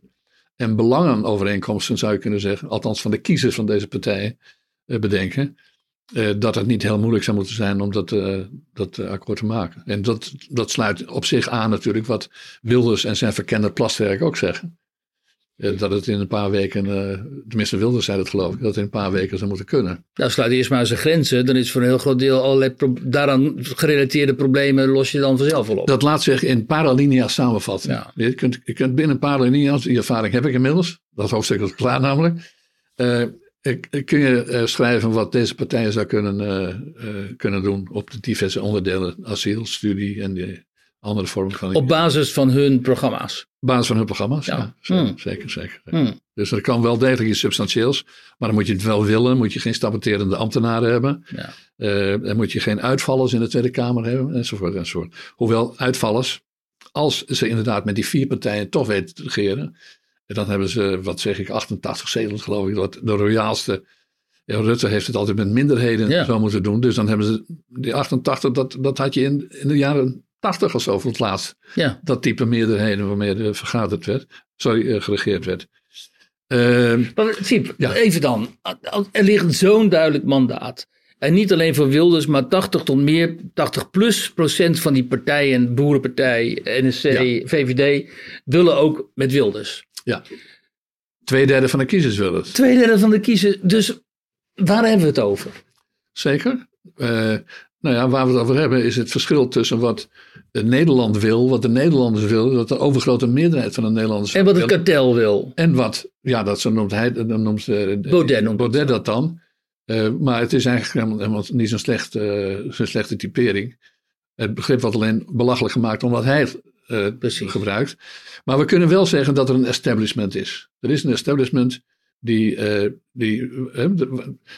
en belangenovereenkomsten, zou je kunnen zeggen, althans van de kiezers van deze partijen, uh, bedenken. Uh, dat het niet heel moeilijk zou moeten zijn om dat, uh, dat akkoord te maken. En dat, dat sluit op zich aan natuurlijk wat Wilders en zijn verkende ook zeggen. Dat het in een paar weken, tenminste Wilders zei dat geloof ik, dat het in een paar weken zou moeten kunnen. Nou sluit eerst maar eens de grenzen, dan is voor een heel groot deel allerlei daaraan gerelateerde problemen los je dan vanzelf wel op. Dat laat zich in paralinea's samenvatten. Ja. Je, kunt, je kunt binnen paralinea's, die ervaring heb ik inmiddels, dat hoofdstuk is klaar namelijk kun je uh, schrijven wat deze partijen zou kunnen, uh, uh, kunnen doen op de diverse onderdelen, asiel, studie en de andere vormen van. Op basis van hun programma's. Op basis van hun programma's, ja. ja zeker, hmm. zeker. zeker. Hmm. Dus er kan wel degelijk iets substantieels, maar dan moet je het wel willen, moet je geen stabiliserende ambtenaren hebben. Ja. dan moet je geen uitvallers in de Tweede Kamer hebben, enzovoort, enzovoort. Hoewel uitvallers, als ze inderdaad met die vier partijen toch weten te regeren, en dan hebben ze, wat zeg ik, 88 zetels geloof ik, wat de royaalste. Ja, Rutte heeft het altijd met minderheden zo moeten doen. Dus dan hebben ze die 88, dat, dat had je in, in de jaren 80 of zo voor het laatst. Ja. Dat type meerderheden waarmee er vergaderd werd, sorry, uh, geregeerd werd. Uh, maar, Siep, ja. even dan. Er ligt zo'n duidelijk mandaat. En niet alleen voor Wilders, maar 80 tot meer, 80 plus procent van die partijen, Boerenpartij, NSC, VVD, willen ook met Wilders. Ja. Tweederde van de kiezers willen het. Tweederde van de kiezers. Dus waar hebben we het over? Zeker. Uh, nou ja, waar we het over hebben is het verschil tussen wat Nederland wil, wat de Nederlanders willen, dat de overgrote meerderheid van de Nederlanders En wat het kartel wil. En wat, ja, dat zo noemt hij, dan noemt uh, Baudet, noemt Baudet dat dan. Uh, maar het is eigenlijk helemaal, niet zo'n slecht, zo slechte typering. Het begrip wordt alleen belachelijk gemaakt omdat hij het gebruikt. Maar we kunnen wel zeggen dat er een establishment is. Er is een establishment die, uh, die uh,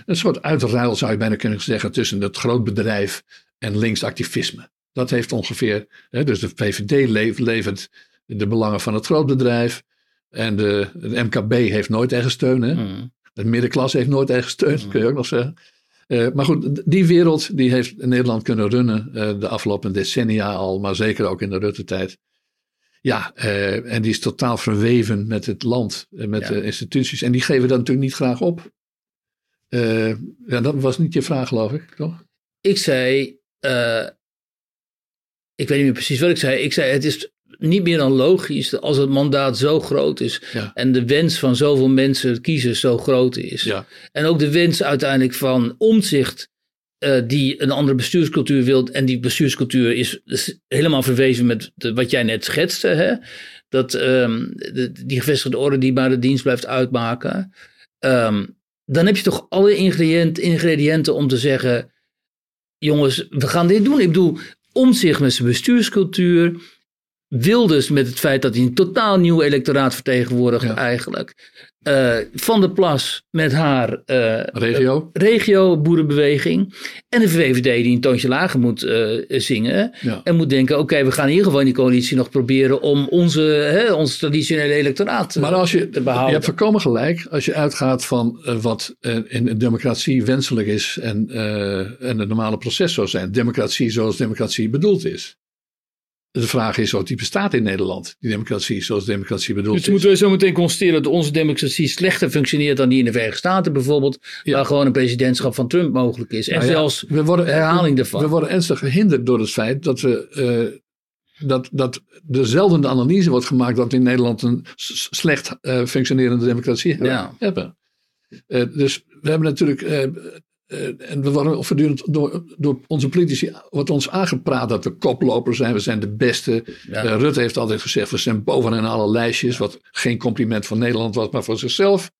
een soort uitruil zou je bijna kunnen zeggen tussen het grootbedrijf en linksactivisme. Dat heeft ongeveer, uh, dus de VVD levert de belangen van het grootbedrijf en de, de MKB heeft nooit eigen steun. Hè? Mm. De middenklasse heeft nooit eigen steun, mm. kun je ook nog zeggen. Maar goed, die wereld die heeft Nederland kunnen runnen de afgelopen decennia al, maar zeker ook in de Rutte-tijd. Ja, uh, en die is totaal verweven met het land, en met de instituties. En die geven dat natuurlijk niet graag op. Ja, dat was niet je vraag, geloof ik, toch? Ik zei, ik weet niet meer precies wat ik zei. Ik zei, het is niet meer dan logisch als het mandaat zo groot is. Ja. En de wens van zoveel mensen, kiezers, zo groot is. Ja. En ook de wens uiteindelijk van omzicht uh, die een andere bestuurscultuur wil. En die bestuurscultuur is, helemaal verwezen met de, wat jij net schetste. Hè? Dat um, de, die gevestigde orde die maar de dienst blijft uitmaken. Um, dan heb je toch alle ingrediënt, ingrediënten om te zeggen: jongens, we gaan dit doen. Ik bedoel, om zich met zijn bestuurscultuur. Wilders met het feit dat hij een totaal nieuw electoraat vertegenwoordigt ja. eigenlijk. Uh, van der Plas met haar uh, regio. regio boerenbeweging. En de VVD die een toontje lager moet uh, zingen. Ja. En moet denken, oké, we gaan in ieder geval in die coalitie nog proberen om onze, hè, ons traditionele electoraat maar als je, te behouden. Je hebt voorkomen gelijk als je uitgaat van wat in een democratie wenselijk is en, en het normale proces zou zijn. Democratie zoals democratie bedoeld is. De vraag is of die bestaat in Nederland, die democratie zoals democratie bedoeld dus is. Dus moeten we zo meteen constateren dat onze democratie slechter functioneert dan die in de Verenigde Staten bijvoorbeeld, ja. waar gewoon een presidentschap van Trump mogelijk is. En nou ja, zelfs we worden, herhaling daarvan. We worden ernstig gehinderd door het feit dat we... Uh, dat, dat er zelden de analyse wordt gemaakt dat we in Nederland een slecht uh, functionerende democratie ja. hebben. Uh, dus we hebben natuurlijk en we worden voortdurend door, door onze politici wordt ons aangepraat dat we koploper zijn. We zijn de beste. Ja. Uh, Rutte heeft altijd gezegd, we zijn bovenaan alle lijstjes. Wat geen compliment van Nederland was, maar voor zichzelf.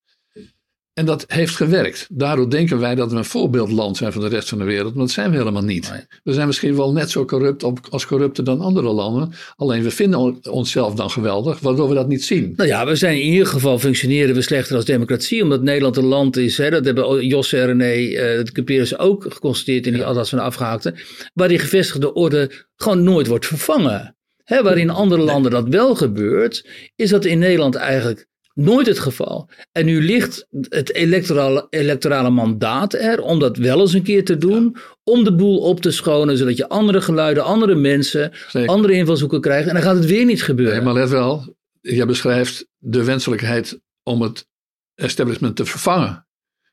En dat heeft gewerkt. Daardoor denken wij dat we een voorbeeldland zijn voor de rest van de wereld. Maar dat zijn we helemaal niet. Nee. We zijn misschien wel net zo corrupt als corrupter dan andere landen. Alleen we vinden onszelf dan geweldig, waardoor we dat niet zien. Nou ja, we zijn in ieder geval functioneren we slechter als democratie. Omdat Nederland een land is, hè, dat hebben Jos en René uh, de Cuperus ook geconstateerd in die Atlas van de Afgehaakte. Waar die gevestigde orde gewoon nooit wordt vervangen. Hè, waar in andere landen dat wel gebeurt, is dat in Nederland eigenlijk Nooit het geval. En nu ligt het electorale, electorale mandaat er om dat wel eens een keer te doen. Om de boel op te schonen, zodat je andere geluiden, andere mensen, Zeker. andere invalshoeken krijgt. En dan gaat het weer niet gebeuren. Nee, maar let wel, je beschrijft de wenselijkheid om het establishment te vervangen.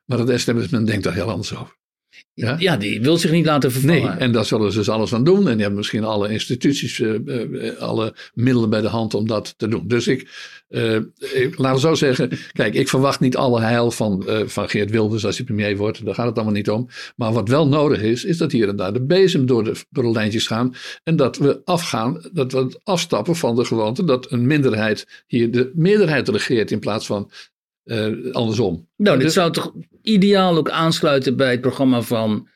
Maar het establishment denkt daar heel anders over. Ja? ja, die wil zich niet laten vervangen. Nee, en daar zullen ze dus alles aan doen. En die hebben misschien alle instituties, uh, uh, alle middelen bij de hand om dat te doen. Dus ik, uh, ik laat het zo zeggen. Kijk, ik verwacht niet alle heil van, van Geert Wilders als hij premier wordt. Daar gaat het allemaal niet om. Maar wat wel nodig is, is dat hier en daar de bezem door de, door de lijntjes gaan. En dat we afgaan, dat we afstappen van de gewoonte dat een minderheid hier de meerderheid regeert in plaats van uh, andersom. Nou, dit dus- zou toch ideaal ook aansluiten bij het programma van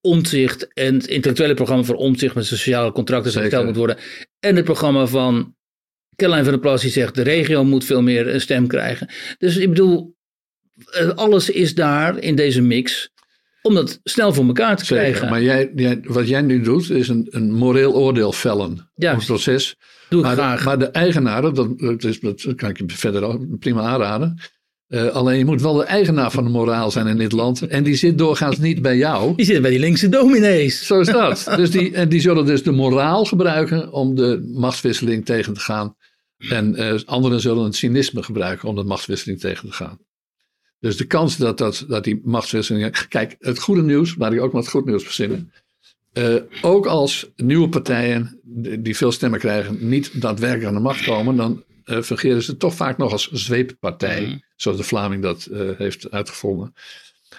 Omzicht en het intellectuele programma van Omzicht met sociale contracten dat verteld moet worden. En het programma van Caroline van der Plas die zegt de regio moet veel meer een stem krijgen. Dus ik bedoel, eh, alles is daar in deze mix om dat snel voor elkaar te Zeker, krijgen. Maar jij, jij, wat jij nu doet is een, een moreel oordeel vellen. Ja, een proces. Doe ik maar, graag. De, maar de eigenaren, dat, dat, is, dat kan ik je verder prima aanraden. Uh, alleen je moet wel de eigenaar van de moraal zijn in dit land. En die zit doorgaans niet bij jou. Die zit bij die linkse dominees. Zo is dat. dus die, en die zullen dus de moraal gebruiken om de machtswisseling tegen te gaan. En uh, anderen zullen het cynisme gebruiken om de machtswisseling tegen te gaan. Dus de kans dat, dat, dat die machtswisseling. Kijk, het goede nieuws, laat ik ook maar het goed nieuws verzinnen. Uh, ook als nieuwe partijen die veel stemmen krijgen niet daadwerkelijk aan de macht komen, dan uh, fungeren ze toch vaak nog als zweeppartij, mm. zoals de Vlaming dat uh, heeft uitgevonden.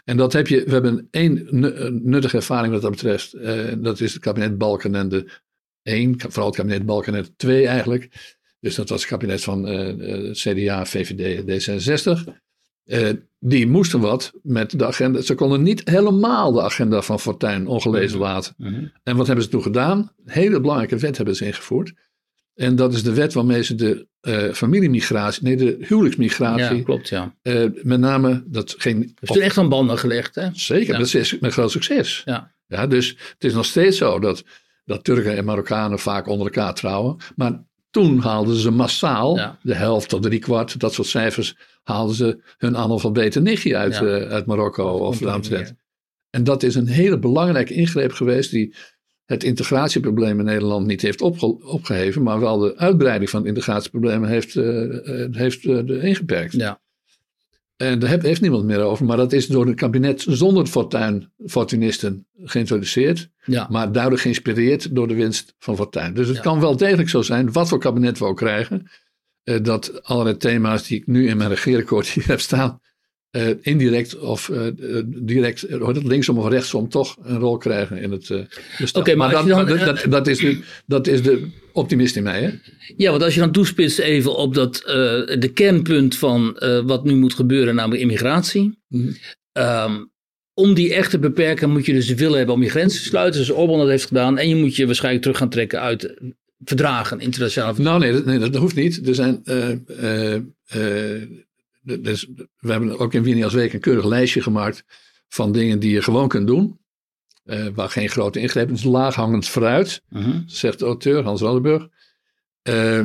En dat heb je, we hebben één nuttige ervaring wat dat betreft. dat is het kabinet Balkenende 1, vooral het kabinet Balkenende 2 eigenlijk. Dus dat was het kabinet van CDA, VVD en D66. Uh, die moesten wat met de agenda. Ze konden niet helemaal de agenda van Fortuyn ongelezen mhm. laten. Mhm. En wat hebben ze toen gedaan? Een hele belangrijke wet hebben ze ingevoerd. En dat is de wet waarmee ze de uh, familiemigratie, nee, de huwelijksmigratie. Ja, klopt, ja. Uh, met name, dat. Dat is toen echt aan banden gelegd, hè? Zeker, dat is met groot succes. Ja. ja. Dus het is nog steeds zo dat, dat Turken en Marokkanen vaak onder elkaar trouwen. Maar toen haalden ze massaal, de helft tot drie kwart, dat soort cijfers, haalden ze hun analfabete nichtje uit, ja. uh, uit Marokko of Amsterdam. En dat is een hele belangrijke ingreep geweest die het integratieprobleem in Nederland niet heeft opge opgeheven, maar wel de uitbreiding van het integratieprobleem heeft, uh, heeft uh, ingeperkt. Ja. En daar heeft niemand meer over. Maar dat is door het kabinet zonder Fortuyn, Fortunisten geïntroduceerd. Ja. Maar duidelijk geïnspireerd door de winst van Fortuyn. Dus het kan wel degelijk zo zijn, wat voor kabinet we ook krijgen. Uh, dat allerlei thema's die ik nu in mijn regeerakkoord hier heb staan. Uh, indirect of uh, direct, linksom of rechtsom, toch een rol krijgen in het. Uh, Oké, okay, maar, maar, dan, dat, dat, dat, is nu, dat is de optimist in mij. Hè? Ja, want als je dan toespitst even op dat, de kernpunt van wat nu moet gebeuren, namelijk immigratie. Mm. Um, om die echt te beperken moet je dus de wil hebben om je grenzen te sluiten, zoals Orbán dat heeft gedaan. En je moet je waarschijnlijk terug gaan trekken uit verdragen, internationale verdragen. Nou nee, dat, nee, dat hoeft niet. Er zijn dus we hebben ook in Wiener als Week een keurig lijstje gemaakt van dingen die je gewoon kunt doen. Uh, waar geen grote ingrepen is. Laaghangend fruit, uh mhm. -huh. zegt de auteur Hans Wallenburg. Uh,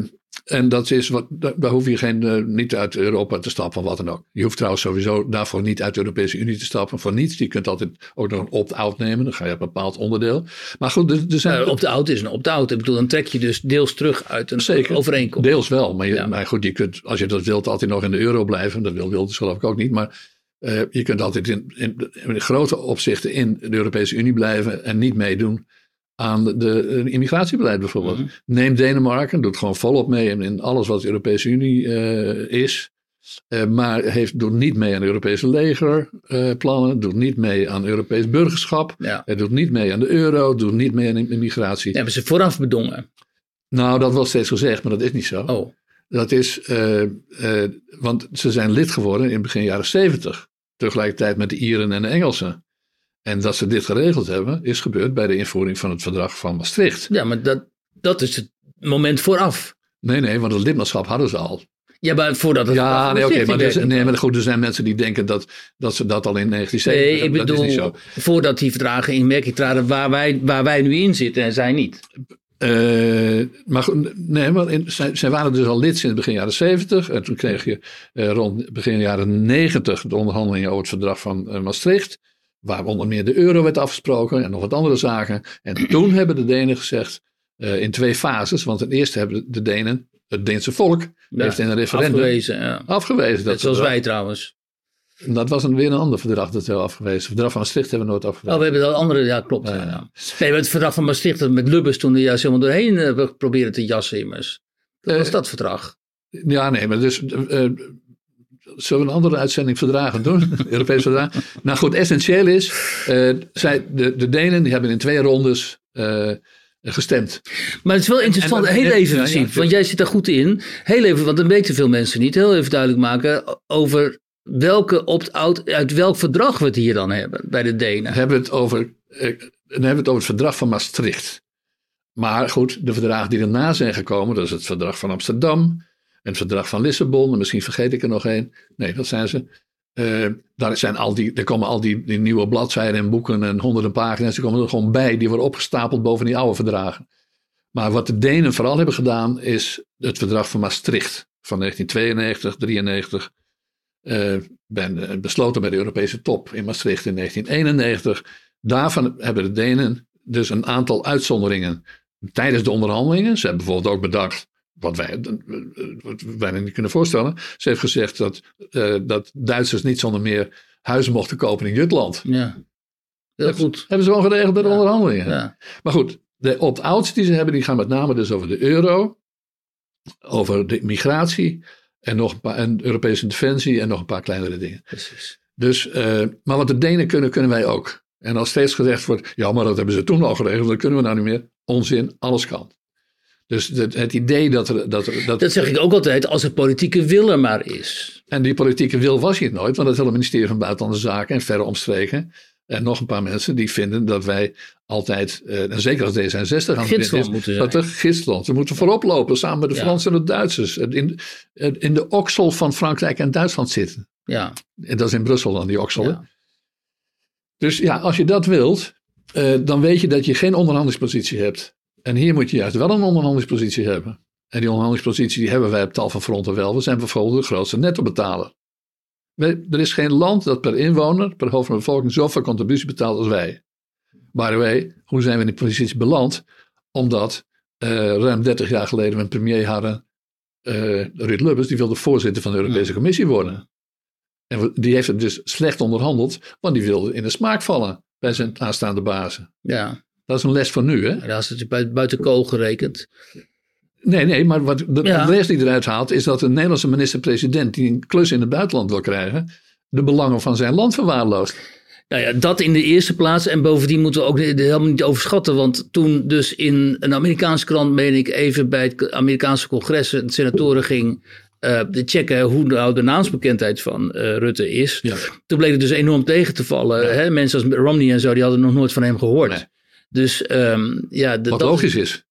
en dat is wat, daar hoef je geen, uh, niet uit Europa te stappen, wat dan ook. Je hoeft trouwens sowieso daarvoor niet uit de Europese Unie te stappen, voor niets. Je kunt altijd ook nog een opt-out nemen, dan ga je op een bepaald onderdeel. Maar goed, er, er zijn... Uh, opt-out is een opt-out. Ik bedoel, dan trek je dus deels terug uit een Zeker, overeenkomst. deels wel, maar, je, ja. maar goed, je kunt, als je dat wilt, altijd nog in de euro blijven. Dat wil Wilders geloof ik ook niet, maar... Uh, je kunt altijd in, in, in grote opzichten in de Europese Unie blijven en niet meedoen aan de, immigratiebeleid bijvoorbeeld. Mm Neem Denemarken, doet gewoon volop mee in, in alles wat de Europese Unie uh, is. Uh, maar heeft, doet niet mee aan Europese legerplannen, uh, doet niet mee aan Europees burgerschap, ja. doet niet mee aan de euro, doet niet mee aan immigratie. hebben ze vooraf bedongen? Nou, dat was steeds gezegd, maar dat is niet zo. Oh. Dat is, want ze zijn lid geworden in begin jaren 70. Tegelijkertijd met de Ieren en de Engelsen. En dat ze dit geregeld hebben, is gebeurd bij de invoering van het verdrag van Maastricht. Ja, maar dat, dat is het moment vooraf. Nee, nee, want het lidmaatschap hadden ze al. Ja, maar voordat het. Ja, nee, oké. maar, dus, nee, maar goed, er zijn mensen die denken dat, dat ze dat al in 1970 Nee, ik bedoel, voordat die verdragen in werking traden waar wij, waar wij nu in zitten en zij niet. Uh, maar nee, maar in, zij, zij, waren dus al lid sinds begin jaren 70. En toen kreeg je uh, rond begin jaren 90 de onderhandelingen over het verdrag van uh, Maastricht. Waar onder meer de euro werd afgesproken en nog wat andere zaken. En toen hebben de Denen gezegd, in twee fases. Want ten eerste hebben de Denen het Deense volk ja, heeft in een referendum afgewezen. Ja. afgewezen dat zoals wij trouwens. Dat was een, weer een ander verdrag dat we afgewezen. Het verdrag van Maastricht hebben we nooit afgewezen. Oh, we hebben dat andere, ja klopt. Ja. Nee, het verdrag van Maastricht met Lubbers toen er juist helemaal doorheen uh, proberen te jassen immers. Dat was uh, dat verdrag. Ja, nee, maar dus... Uh, zullen we een andere uitzending verdragen doen? Europees verdrag. Nou goed, essentieel is, zij, de, de Denen die hebben in twee rondes gestemd. Maar het is wel interessant, en, en, heel even, ja, ja, want jij zit daar goed in. Heel even, want dan weten veel mensen niet. Heel even duidelijk maken over welke opt-out, uit welk verdrag we het hier dan hebben bij de Denen. We hebben het over, eh, dan hebben we het over het verdrag van Maastricht. Maar goed, de verdragen die erna zijn gekomen, dat is het verdrag van Amsterdam het verdrag van Lissabon, en misschien vergeet ik er nog één. Nee, dat zijn ze. Uh, daar, zijn al die, er komen al die, nieuwe bladzijden en boeken en honderden pagina's, die komen er gewoon bij. Die worden opgestapeld boven die oude verdragen. Maar wat de Denen vooral hebben gedaan, is het verdrag van Maastricht van 1992, 93. Uh, ben besloten bij de Europese top in Maastricht in 1991. Daarvan hebben de Denen dus een aantal uitzonderingen tijdens de onderhandelingen. Ze hebben bijvoorbeeld ook bedacht wat wij wat bijna niet kunnen voorstellen. Ze heeft gezegd dat, uh, dat Duitsers niet zonder meer huizen mochten kopen in Jutland. Ja, heel goed. Hebben ze wel geregeld bij de ja. onderhandelingen. Ja. Maar goed, de opt-outs die ze hebben, die gaan met name dus over de euro, over de migratie en nog een paar en Europese defensie en nog een paar kleinere dingen. Precies. Dus, uh, maar wat de Denen kunnen, kunnen wij ook. En als steeds gezegd wordt, ja, maar dat hebben ze toen al geregeld, dat kunnen we nou niet meer. Onzin, alles kan. Dus het, het idee dat er, dat er. Dat, dat zeg ik ook altijd, als er politieke wil er maar is. En die politieke wil was hier nooit, want het hele ministerie van Buitenlandse Zaken en verre omstreken. En nog een paar mensen die vinden dat wij altijd, eh, en zeker als D66 aan het is, moeten dat er gidsland. We moeten voorop lopen samen met de ja. Fransen en de Duitsers. In, in de oksel van Frankrijk en Duitsland zitten. Ja. En dat is in Brussel dan, die oksel. Ja. Dus ja, als je dat wilt, uh, dan weet je dat je geen onderhandelingspositie hebt. En hier moet je juist wel een onderhandelingspositie hebben. En die onderhandelingspositie die hebben wij op tal van fronten wel. We zijn bijvoorbeeld de grootste nettobetaler. Wij, er is geen land dat per inwoner, per hoofd van de bevolking, zoveel contributie betaalt als wij. By the way, hoe zijn we in die positie beland? Omdat uh, ruim 30 jaar geleden we een premier hadden, uh, Ruud Lubbers, die wilde voorzitter van de Europese Commissie worden. En die heeft het dus slecht onderhandeld, want die wilde in de smaak vallen bij zijn aanstaande bazen. Ja. Dat is een les voor nu, hè? Ja, als het buiten kool gerekend. Nee, nee, maar wat de, ja. de les die eruit haalt is dat een Nederlandse minister-president die een klus in het buitenland wil krijgen, de belangen van zijn land verwaarloost. Nou ja, dat in de eerste plaats. En bovendien moeten we ook helemaal niet overschatten. Want toen dus in een Amerikaanse krant, meen ik, even bij het Amerikaanse congres, de senatoren ging uh, de checken hoe nou de naamsbekendheid van uh, Rutte is. Ja. Toen bleek het dus enorm tegen te vallen. Ja. Hè? Mensen als Romney en zo, die hadden nog nooit van hem gehoord. Nee. Dus um, ja, de, Wat dat, logisch is.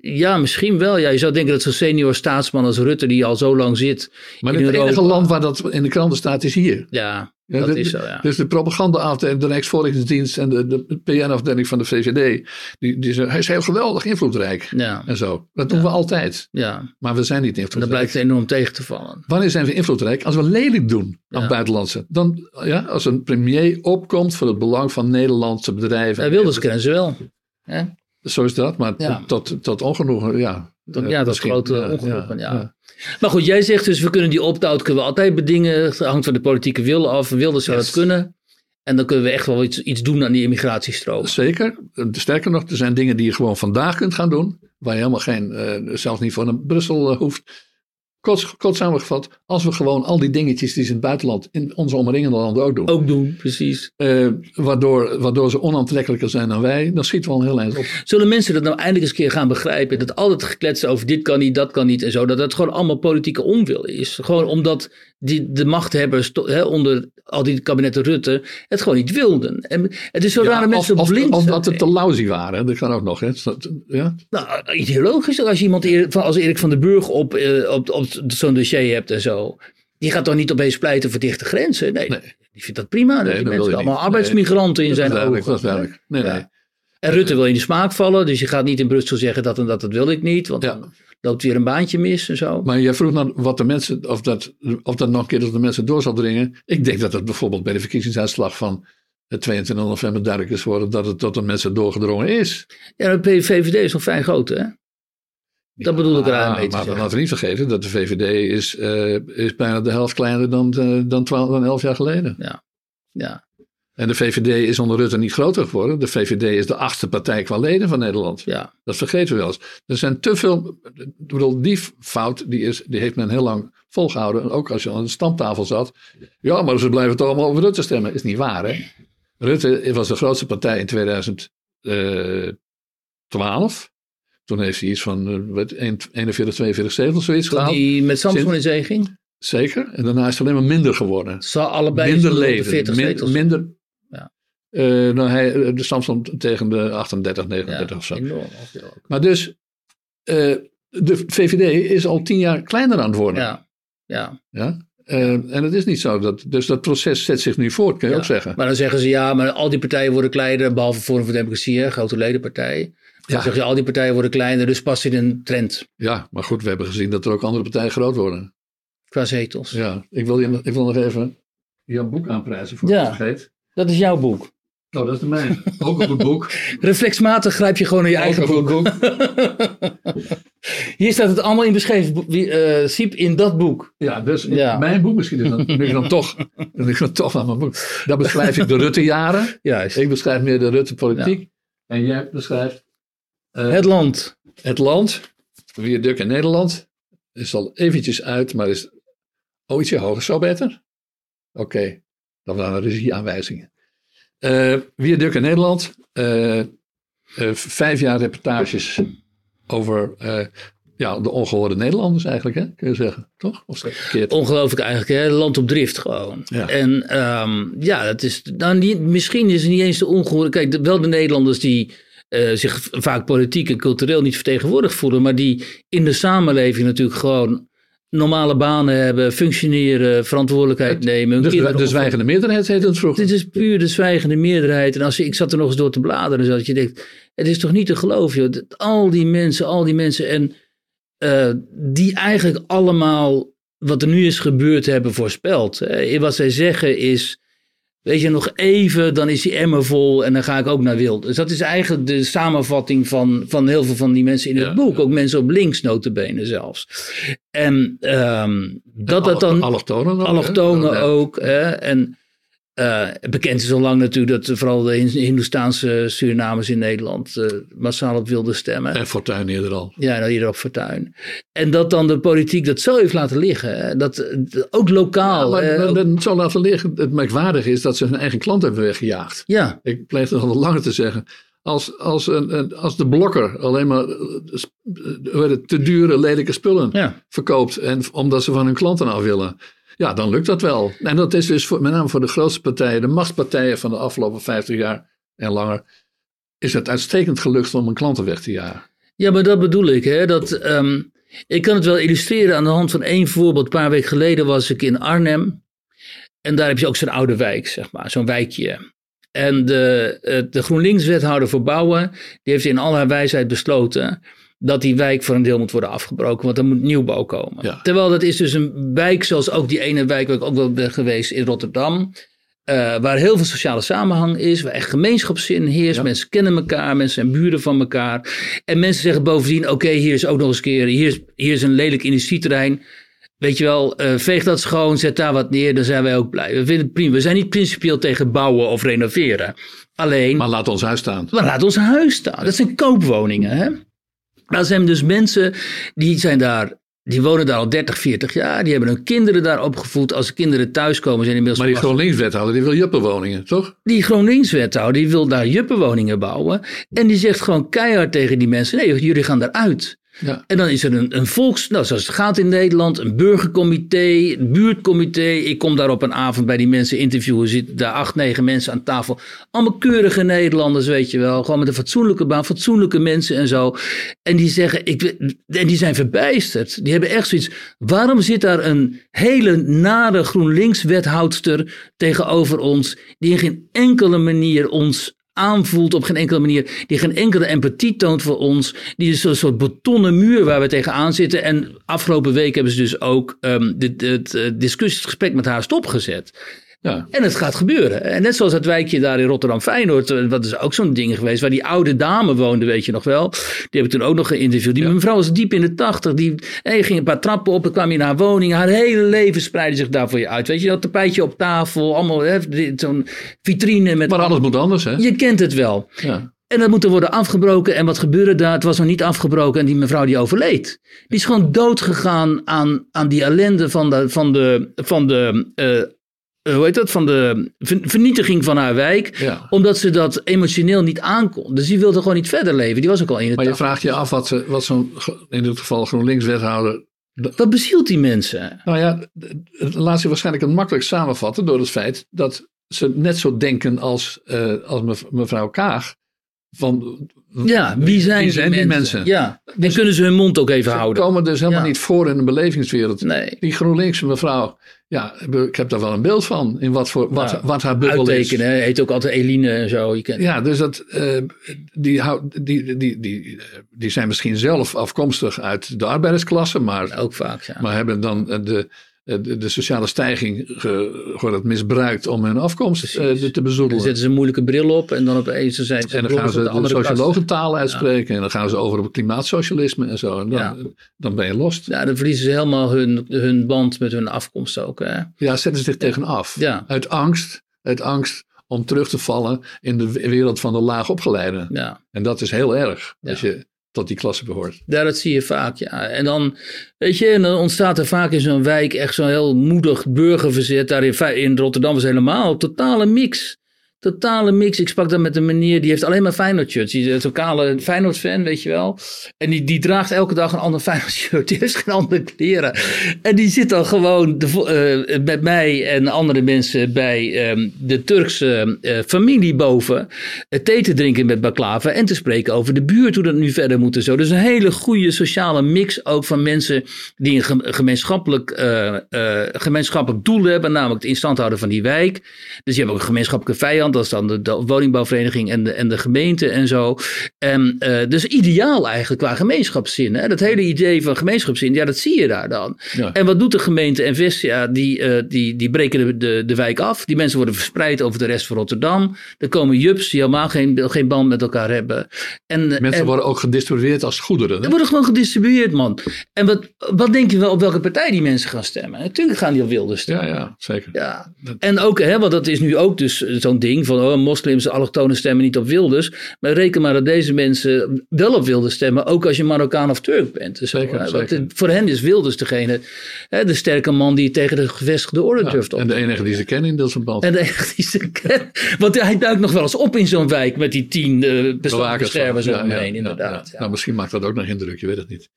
Ja, misschien wel. Ja, je zou denken dat zo'n senior staatsman als Rutte, die al zo lang zit. Maar het enige land waar dat in de kranten staat, is hier. Ja, ja dat de, is zo, ja. Dus de propagandaafdeling, de Rijksvoorlichtingsdienst en de, de PN-afdeling van de VVD, die, die hij is heel geweldig invloedrijk. Ja. En zo. Dat doen ja. we altijd. Ja. Maar we zijn niet invloedrijk. Dat blijkt enorm tegen te vallen. Wanneer zijn we invloedrijk? Als we lelijk doen aan ja. buitenlandse. Dan, ja, als een premier opkomt voor het belang van Nederlandse bedrijven. Hij Wilders kennen ze wel. Ja. Zo is dat, maar ja. tot, tot ongenoegen, ja. Tot, ja, dat is grote ja, ongenoegen, ja, ja. Maar goed, jij zegt dus, we kunnen die opt-out kunnen we altijd bedingen. Het hangt van de politieke wil af. Wilders zou yes. dat kunnen. En dan kunnen we echt wel iets, iets doen aan die immigratiestroom. Zeker. Sterker nog, er zijn dingen die je gewoon vandaag kunt gaan doen. Waar je helemaal geen, uh, zelfs niet voor naar Brussel uh, hoeft. Kort, kort samengevat, als we gewoon al die dingetjes die ze in het buitenland, in onze omringende landen ook doen. Ook doen, precies. eh, waardoor, waardoor ze onaantrekkelijker zijn dan wij, dan schieten we al een heel eind op. Zullen mensen dat nou eindelijk eens een keer gaan begrijpen? Dat altijd gekletst over dit kan niet, dat kan niet en zo. Dat het gewoon allemaal politieke onwil is. Gewoon omdat die, de machthebbers to- hè, onder al die kabinetten Rutte het gewoon niet wilden. En het is zo of, mensen of, blind of zijn. dat het te lousy waren, dat kan ook nog. Hè. Dat- Ja? Nou, ideologisch, als je iemand als Erik van den Burg op, eh, op, op zo'n dossier hebt en zo. Die gaat toch niet opeens pleiten voor dichte grenzen? Nee, Nee. die vindt dat prima. dat Nee, die dat mensen je allemaal niet. arbeidsmigranten in zijn ogen. dat is duidelijk. Nee, Ja. En Rutte wil in de smaak vallen, dus je gaat niet in Brussel zeggen dat en dat, dat wil ik niet. Want Ja. Dan loopt weer een baantje mis en zo. Maar jij vroeg naar wat de mensen, of dat, of dat nog een keer tot de mensen door zal dringen. Ik denk dat het bijvoorbeeld bij de verkiezingsuitslag van het 22 november duidelijk is geworden dat het tot de mensen doorgedrongen is. Ja, de VVD is nog vrij groot, hè? Dat bedoel ik eraan Ja, mee te Maar laten we niet vergeten dat de VVD is, eh, is bijna de helft kleiner dan, eh, dan, 12, dan 11 jaar geleden. Ja. En de VVD is onder Rutte niet groter geworden. De VVD is de achtste partij qua leden van Nederland. Ja. Dat vergeten we wel eens. Er zijn te veel. Ik bedoel, die fout die, is, die heeft men heel lang volgehouden. En ook als je aan de stamtafel zat. Ja, maar ze blijven toch allemaal over Rutte stemmen. Is niet waar, hè? Rutte was de grootste partij in 2012. Toen heeft hij iets van eh, wat, 41, 42 zetels, zoiets Toen gehaald. die met Samson in zee ging. Zeker. En daarna is het alleen maar minder geworden. Ze allebei minder stonden op de leden. 40 min- zetels. minder. Eh, nou, hij, de Samson tegen de 38, 39 ja, of zo. enorm. Maar dus, eh, de VVD is al tien jaar kleiner aan het worden. Ja. Ja. Ja? Eh, en het is niet zo. Dat, dus dat proces zet zich nu voort, kun je Ja. ook zeggen. Maar dan zeggen ze ja, maar al die partijen worden kleiner, behalve Forum voor Democratie, hè, grote ledenpartij. Dan Ja. zeg je al die partijen worden kleiner, dus past in een trend Ja, maar goed, we hebben gezien dat er ook andere partijen groot worden. qua zetels. Ja, ik wil, je, nog- ik wil nog even jouw boek aanprijzen voor Ja. het vergeet. Dat is jouw boek. Oh, dat is de mijne. Ook een goed boek. Reflexmatig grijp je gewoon naar je Ook eigen boek. boek. Hier staat het allemaal in beschreven, eh, Siep, in dat boek. Ja, dus Ja. mijn boek misschien is dan, ik dan toch, nu ik dan toch aan mijn boek. Daar beschrijf ik de Rutte-jaren. Juist. Ik beschrijf meer de Rutte-politiek. En jij beschrijft eh, Het land. Het land, wie Duk in Nederland, is al eventjes uit, maar is oh, ietsje hoger. Zo beter? Oké, dan waren regieaanwijzingen. Eh wie Duk in Nederland, eh, eh, vijf jaar reportages over eh, ja, de ongehoorde Nederlanders eigenlijk, hè? kun je zeggen, toch? Of verkeerd? Ongelooflijk eigenlijk, hè? land op drift gewoon. Ja. En ehm, ja, dat is, nou, niet, misschien is het niet eens de ongehoorde. Kijk, de- wel de Nederlanders die eh, zich vaak politiek en cultureel niet vertegenwoordigd voelen, maar die in de samenleving natuurlijk gewoon normale banen hebben, functioneren, verantwoordelijkheid nemen. Dus de, zwijgende meerderheid heet het vroeger. Dit is puur de zwijgende meerderheid. En als je, ik zat er nog eens door te bladeren, zo dat je denkt, het is toch niet te geloven, joh. Dat al die mensen, al die mensen en eh, die eigenlijk allemaal wat er nu is gebeurd hebben voorspeld. hè. Wat zij zeggen is, weet je, nog even, dan is die emmer vol en dan ga ik ook naar wild. Dus dat is eigenlijk de samenvatting van, van heel veel van die mensen in het Ja. boek. Ook mensen op links notabene zelfs. En ehm, dat dat dan... Allochtonen ook, hè? Allochtonen ook. Hè? En eh, bekend is al lang natuurlijk dat vooral de Hin- Hindoestaanse Surinamers in Nederland eh, massaal op wilden stemmen. En Fortuyn eerder al. Ja, nou hier op Fortuin. En dat dan de politiek dat zo heeft laten liggen. Hè? Dat, eh, ook lokaal. Ja, maar eh, ook- zo laten liggen. Het merkwaardige is dat ze hun eigen klant hebben weggejaagd. ja, Ik pleeg het al langer te zeggen. Als, als, een, een- als de blokker alleen maar te dure, lelijke spullen ja. verkoopt. En, omdat ze van hun klanten af willen. Ja, dan lukt dat wel. En dat is dus voor, met name voor de grootste partijen, de machtspartijen van de afgelopen 50 jaar en langer. Is het uitstekend gelukt om hun klanten weg te jagen. Ja, maar dat bedoel ik. Hè? Dat, ehm, ik kan het wel illustreren aan de hand van één voorbeeld. Een paar weken geleden was ik in Arnhem. En daar heb je ook zo'n oude wijk, zeg maar. Zo'n wijkje. En de, eh, de GroenLinks-wethouder voor bouwen, die heeft in al haar wijsheid besloten dat die wijk voor een deel moet worden afgebroken, want er moet nieuwbouw komen. Ja. Terwijl dat is dus een wijk zoals ook die ene wijk waar ik ook wel ben geweest in Rotterdam. eh, waar heel veel sociale samenhang is, waar echt gemeenschapszin heerst. Ja. Mensen kennen elkaar, mensen zijn buren van elkaar. En mensen zeggen bovendien, oké, hier is ook nog eens een keer, hier is, hier is een lelijk industrieterrein. Weet je wel, eh, veeg dat schoon, zet daar wat neer, dan zijn wij ook blij. We vinden het prima. We zijn niet principieel tegen bouwen of renoveren. Alleen, Maar laat ons huis staan. maar laat ons huis staan. Dat zijn koopwoningen. Hè? Dat zijn dus mensen die zijn daar Die wonen daar al 30, 40 jaar. Die hebben hun kinderen daar opgevoed. Als de kinderen thuiskomen zijn inmiddels... Maar die GroenLinks-wethouder die wil juppenwoningen, toch? Die GroenLinks-wethouder die wil daar juppenwoningen bouwen. En die zegt gewoon keihard tegen die mensen... nee, jullie gaan eruit. Ja. En dan is er een, een volks, nou, zoals het gaat in Nederland, een burgercomité, een buurtcomité. Ik kom daar op een avond bij die mensen interviewen, zitten daar acht, negen mensen aan tafel. Allemaal keurige Nederlanders, weet je wel. Gewoon met een fatsoenlijke baan, fatsoenlijke mensen en zo. En die zeggen, ik, en die zijn verbijsterd. Die hebben echt zoiets. Waarom zit daar een hele nare GroenLinks-wethoudster tegenover ons, die in geen enkele manier ons aanvoelt op geen enkele manier, die geen enkele empathie toont voor ons, die is een soort betonnen muur waar we tegenaan zitten. En afgelopen week hebben ze dus ook um, dit, het, het discussiegesprek met haar stopgezet. Ja. En het gaat gebeuren. En net zoals het wijkje daar in Rotterdam-Feyenoord, eh, wat is ook zo'n ding geweest, waar die oude dame woonde, weet je nog wel. Die heb ik toen ook nog geïnterviewd. Die mevrouw was diep in de tachtig. Die hey, ging een paar trappen op en kwam in haar woning. Haar hele leven spreidde zich daar voor je uit. Weet je, dat tapijtje op tafel, allemaal zo'n vitrine met... Maar alles moet anders, hè? Je kent het wel. Ja. En dat moet er worden afgebroken. En wat gebeurde daar? Het was nog niet afgebroken. En die mevrouw die overleed. Die is gewoon dood gegaan aan, aan die ellende van de, van de, van de uh, eh, hoe heet dat, van de vernietiging van haar wijk. Omdat ze dat emotioneel niet aankon. Dus die wilde gewoon niet verder leven. Die was ook al in het Maar je vraagt je af wat, wat zo'n, in dit geval GroenLinks-wethouder... Wat bezielt die mensen? Nou ja, laat zich waarschijnlijk het makkelijk samenvatten door het feit dat ze net zo denken als, uh, als mevrouw Kaag. Van, ja, wie zijn, wie zijn die, mensen? Ja, dan dus kunnen ze hun mond ook even houden. Ze komen dus helemaal niet voor in de belevingswereld. Nee. Die GroenLinks mevrouw, ja, ik heb daar wel een beeld van. In wat, voor, wat, wat haar bubbel uittekenen, is. heet ook altijd Eline en zo. Je kent. Ja, dus dat, uh, die, die, die, die, die zijn misschien zelf afkomstig uit de arbeidersklasse. Maar, ook vaak, ja. Maar hebben dan de eh, de, de, sociale stijging gewoon het misbruikt om hun afkomst uh, te bezoedelen. Dan zetten ze een moeilijke bril op en dan opeens zijn ze. En dan gaan ze de, de sociologentaal uitspreken en dan gaan ze over op klimaatsocialisme en zo. En dan, dan ben je lost. Ja, dan verliezen ze helemaal hun, hun band met hun afkomst ook. Hè? Ja, zetten ze zich tegen af. Ja. Uit angst, uit angst om terug te vallen in de wereld van de laagopgeleiden. Ja. En dat is heel erg. Als je tot die klasse behoort. Ja, dat zie je vaak, ja. En dan, weet je, dan ontstaat er vaak in zo'n wijk echt zo'n heel moedig burgerverzet. Daar in, in Rotterdam was helemaal totale mix totale mix. Ik sprak dan met een meneer, die heeft alleen maar Feyenoord shirts. Die is een lokale Feyenoord fan, weet je wel. En die, die draagt elke dag een ander Feyenoord shirt. Die heeft geen andere kleren. En die zit dan gewoon de, uh, met mij en andere mensen bij um, de Turkse uh, familie boven. Uh, thee te drinken met baklava en te spreken over de buurt, hoe dat nu verder moet en zo. Dus een hele goede sociale mix ook van mensen die een gemeenschappelijk, gemeenschappelijk doel hebben. Namelijk het instand houden van die wijk. Dus je hebt ook een gemeenschappelijke vijand is dan de, de woningbouwvereniging en de, en de gemeente en zo. En, uh, dus ideaal eigenlijk qua gemeenschapszin. Hè? Dat hele idee van gemeenschapszin, ja, dat zie je daar dan. En wat doet de gemeente en Vestia? Die, uh, die, die breken de, de, de wijk af. Die mensen worden verspreid over de rest van Rotterdam. Er komen jups die helemaal geen, geen band met elkaar hebben. En, mensen worden ook gedistribueerd als goederen. Hè? worden gewoon gedistribueerd, man. En wat, wat denk je wel op welke partij die mensen gaan stemmen? Natuurlijk gaan die op Wilders stemmen. Ja, ja, zeker. Ja. En ook, hè, want dat is nu ook dus zo'n ding van oh, moslims, allochtonen stemmen niet op Wilders. Maar reken maar dat deze mensen wel op Wilders stemmen, ook als je Marokkaan of Turk bent. Dus zeker, zeker. voor hen is Wilders degene, hè, de sterke man die tegen de gevestigde orde ja, durft op. En de enige die ze kennen in Dilsenbad. En de enige die ze kennen. Want hij duikt nog wel eens op in zo'n wijk met die tien uh, beschermers ja, omheen, inderdaad. Nou, misschien maakt dat ook nog indruk, je weet het niet.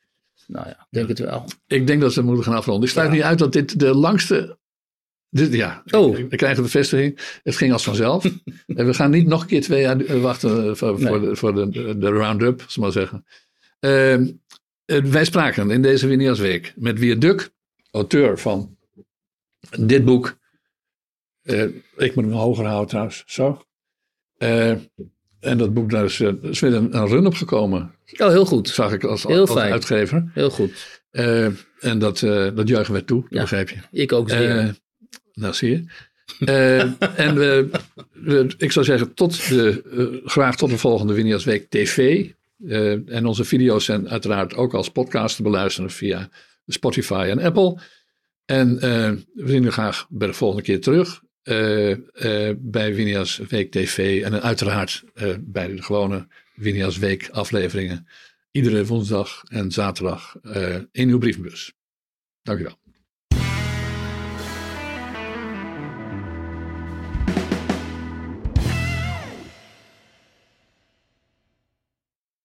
Nou ja, denk het wel. Ik denk dat ze moeten gaan afronden. Ik sluit niet uit dat dit de langste ja, oh. we krijgen de bevestiging. Het ging als vanzelf. en we gaan niet nog een keer twee jaar eh, wachten eh, voor, voor, de, voor de, de round-up, zal maar zeggen. Uh, wij spraken in deze Winias met Wier Duk, auteur van dit boek. Uh, ik moet hem hoger houden trouwens, zo. en dat boek, daar is, is weer een, een run op gekomen. Oh, heel goed. Zag ik als, heel als uitgever. Heel goed. en dat, dat juichen we toe, ja, begrijp je. Ik ook zeer. Nou, zie je. uh, en uh, ik zou zeggen, tot de, uh, graag tot de volgende Winias Week TV. en onze video's zijn uiteraard ook als podcast te beluisteren via Spotify en Apple. En we zien u graag bij de volgende keer terug bij Winias Week TV. En uiteraard bij de gewone Winias Week afleveringen. Iedere woensdag en zaterdag in uw brievenbus. Dank je wel.